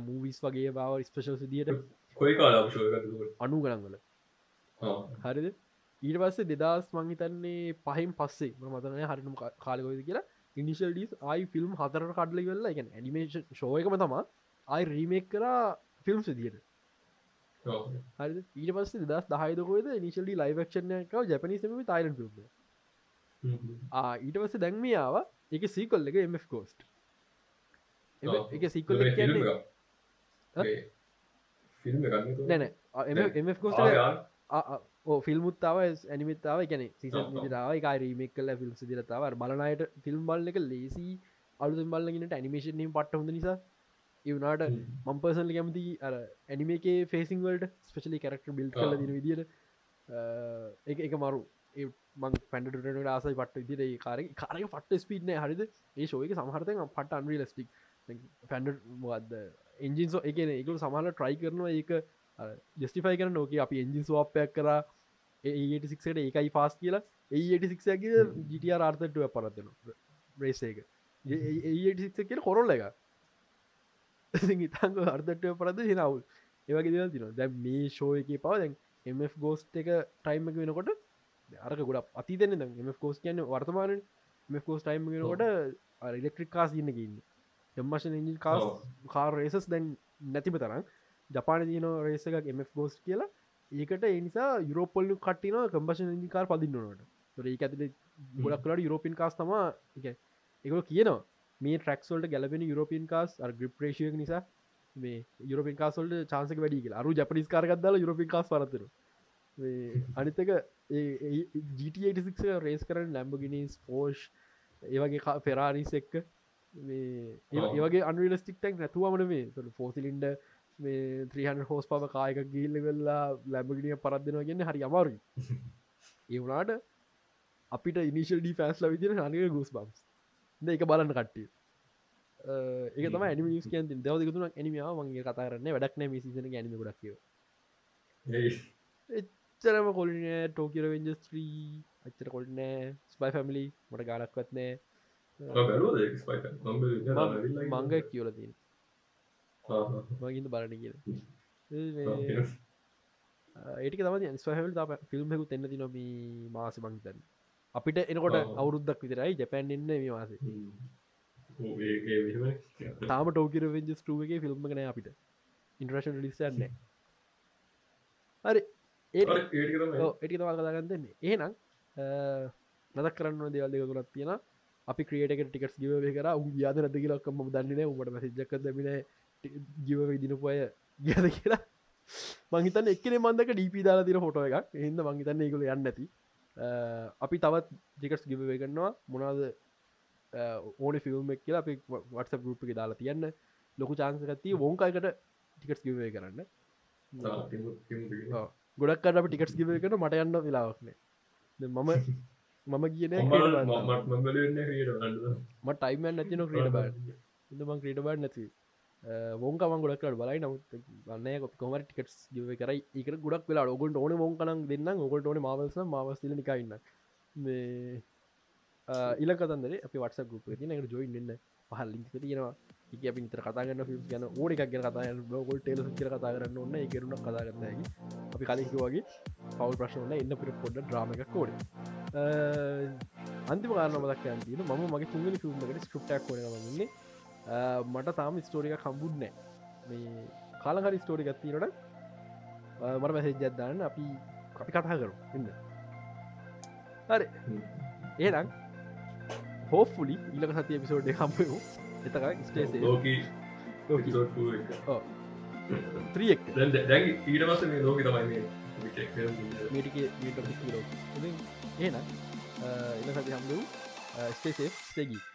මූවිස් වගේ බව ස්පේෂල් සිදියට අනු ගනන්ගල හරිද ඊට පස්සේ දෙදස් මංහිතන්නේ පහින් පස්සේ. මතනය හරිනම් කාලකොද කියලා? ඉනිශල් ඩිස් අයි ෆිල්ම් හතර කඩල වෙල්ලා එක ඇනිමේෂන් ශෝයකම තමා අයි රීමෙක් කරා ෆිල්ම් සිදියට හරි ඊට පස්ස දස් දහයදකොද නිශල්ඩි ලයිවක්ෂණයක ජපනිසම තයිලන් ිල්ම් ඊට පස්ස දැන්මිය ආව එක සීකොල් එක එම කෝස්ට් එක සිකොල් නැන එම කෝස්ට ෆිල්මුත්තාව ඇනිමිතාව ගැන සිසන් විතාව එක රීමෙක් කල ෆිල්ම් සිදිරතාව බලනයට ෆිල්ම් බල්ල එක ලේසි අලුතුන් බල්ලගෙනට ඇනිමේෂන් පට හොඳ නිසා ඒවනාට මම්පර්සල් කැමති අර ඇනිමේකේ ෆේසිංවල්ට ස්පෙශලි කරක්ට බිල් කල දින විදිර එක එක මරු. මං පැන්ඩට ආසයි පට විදිර කාර කාරක පට ස්පීට්න හරිද? ඒ ශෝයක සමහරතය පට අන්රී ලස්ටික් පැන්ඩ වද එන්ජින්සෝ එකන එකකු සමහල ට්‍රයි කරනවා ඒක ජස්ටිෆයි කරන නෝක අපි එන්ජින් ස්වාපයක් කර ඒටසික්ට ඒකයි පාස් කියලා. ඒටසික්ගේ ජිටිය ආර්තටුව පරත්වෙන රේසේක ඒටසික් කියල කොරොල්ල එක ඉතංග අර්ධටය පරද හිනවුල් ඒවගේ දෙල් තින දැ මේ ශෝ එක පව දැන් එම ගෝස්ට එක ටයිම් එක වෙනකොට අරක ගොඩ අතිතන එම කෝස් කියන්න වර්තමාන කෝස් ටයිම් වෙනකොට ඉලෙක්ට්‍රික් කාස් ඉන්න ඉන්න එම්මශන ඉජි කාස් කාර් රේසස් දැන් නැතිබ තරම් ජපාන තියන රේස එකක් එම ගෝස් කියලා. ඒකට එනිසා යුරෝපොල්ලු කටින කම්පශන ඉජිකාර පදින්නනට ඒ ඇතිල ගොඩක්ලට යුරෝපින් කාස් තම එක එකක කියනවා. මේ ට්‍රක්සල්ට ගැලපෙන යුරෝපින් කාස් ග්‍රිප්‍රේෂය නිසා මේ යුරපින් කාසල්ට චාන්සක වැඩි අරු ජපනිස් කාරගත්දාල යුරපින් කාස් පරතර අනිතක GT86 රේස් කරන ලැම්බගිනිස් පෝෂ් ඒවගේ පෙරාරිස් එක්ක. ඒවගේ අන්වලස්ටික් ටක් නැතුවමන මේ ෆෝසිලින්ඩ මේ ත්‍රීහන් හෝස් පම කායක ගිල්ල වෙල්ලා ලැබගිනිය පරත්දෙනවා ගන්න හරි අමාරු ඒවනාට අපිට ඉනිශල් ඩි ෆෑස්ල විදිර හනක ගුස් බම්ස් එක බලන්න කට්ටිය. ඒක තම ඇනි ස් කිය දවදකතුන ඇනිමාව මගේ කතා කරන්න වැඩක්න මිසිසන ගැනීම ගොඩක්ව එච්චරම කොලින ටෝකිර වෙන්ජස්ත්‍රී අච්චර කොල්නෑ ස්පයි ෆැමිලි මට ගාඩක්වත්නෑ මංග කියවලතින් මගින්ද බලන කියල. ඒටික තම ස්වහල් ෆිල්ම්ෙකු එන්න ති නොමී මාස මංතන් අපිට එනකොට අවුරුද්දක් විතරයි ජැපැන් එන්න මේ මාසේ. තාම ටෝකිර වෙන්ජස් ටුවගේ ෆිල්ම් කන අපිට. ඉන්ට්‍රශන් ලිස්සන්න හරි ඒ ඒටි තවල් කදාගන්නන්නේ ඒනම් නදක් කරන්න දෙවල් දෙක තුරත් තියෙන අපි ක්‍රියට ටිකස් ගව කර. උ යාද නද කියලක්කම දන්නන උට මසිජක් දමින ගිව විදිනපුය ගද කියලා. මංහිතන්න එක්කන මන්දක ඩීපි දාලා තිර ෆොටෝ එකක්. එහිද මංහිතන්න ඒකුල යන්න ඇති. අපි තවත් ටිකටස් ගිබවේ කරන්නවා මොනාද ඕන ෆිල්ම් එක් කියලා අපි වටස ගරුප් එක දාලා තියන්න. ලොකු චාන්සකත්තිය වෝන්කායකට ටිකටස් ගිවේ කරන්න. ගොඩක් අප ටිකටස් ගිවේ කරන මට යන්න වෙලාවක්නේ මම මම කියන ම ටයිමන් නැතින ක්‍රීඩ බාඩ ඉඳමං ක්‍රීඩ බාඩ් නැති වෝන්කම ගොඩක්ට බලයි. නමුත් ගන්න කොම ටිකටස් ගව කරයි. එක ගොඩක් වෙලා ඔගොට ඕන ෝන් කන දෙන්න ඔකොට ඕන මවස මවස්තිල නිකයින්න ඉල කතන්දර අප වට ගුප තින එකට ජොයින් න්න පහල් ලින්ක තියෙනවා. එක අප නිතර කතාගන්න ිල්ම් ගැන ඕඩ එකක් ගැන කතා ගොල් ටේල කර කතා කරන්න ඔන්න එකරුණ කතා කරන්නගේ අපි කලික වගේ පවල් ප්‍රශ්නල එන්න පිට පොඩ්ඩ ්‍රාම එකක් කෝඩ අන්තිම කාරනමදක් ඇතින ම මගේ තුන්ගනි ිල්ම්මකට ස්කෘප්ටක් කොනගන්නේ මට තාම ස්ටෝරික කම්බුඩ්නෑ මේ කාලහරි ස්ටෝරි ගත්තිනට මට මැසෙජ්ජත්දාන්න අපි අපි කතා කරු ඉන්න හරි. ඒනම් හෝෆලි ඉලක සති පිසෝඩ් හම්පයු එතක ස්ටේසේ ත්‍රියෙක් ඊට පස මේ ලෝක තමයි ඒන එල සති හම්බූ ස්ටේසේ ස්ටේගී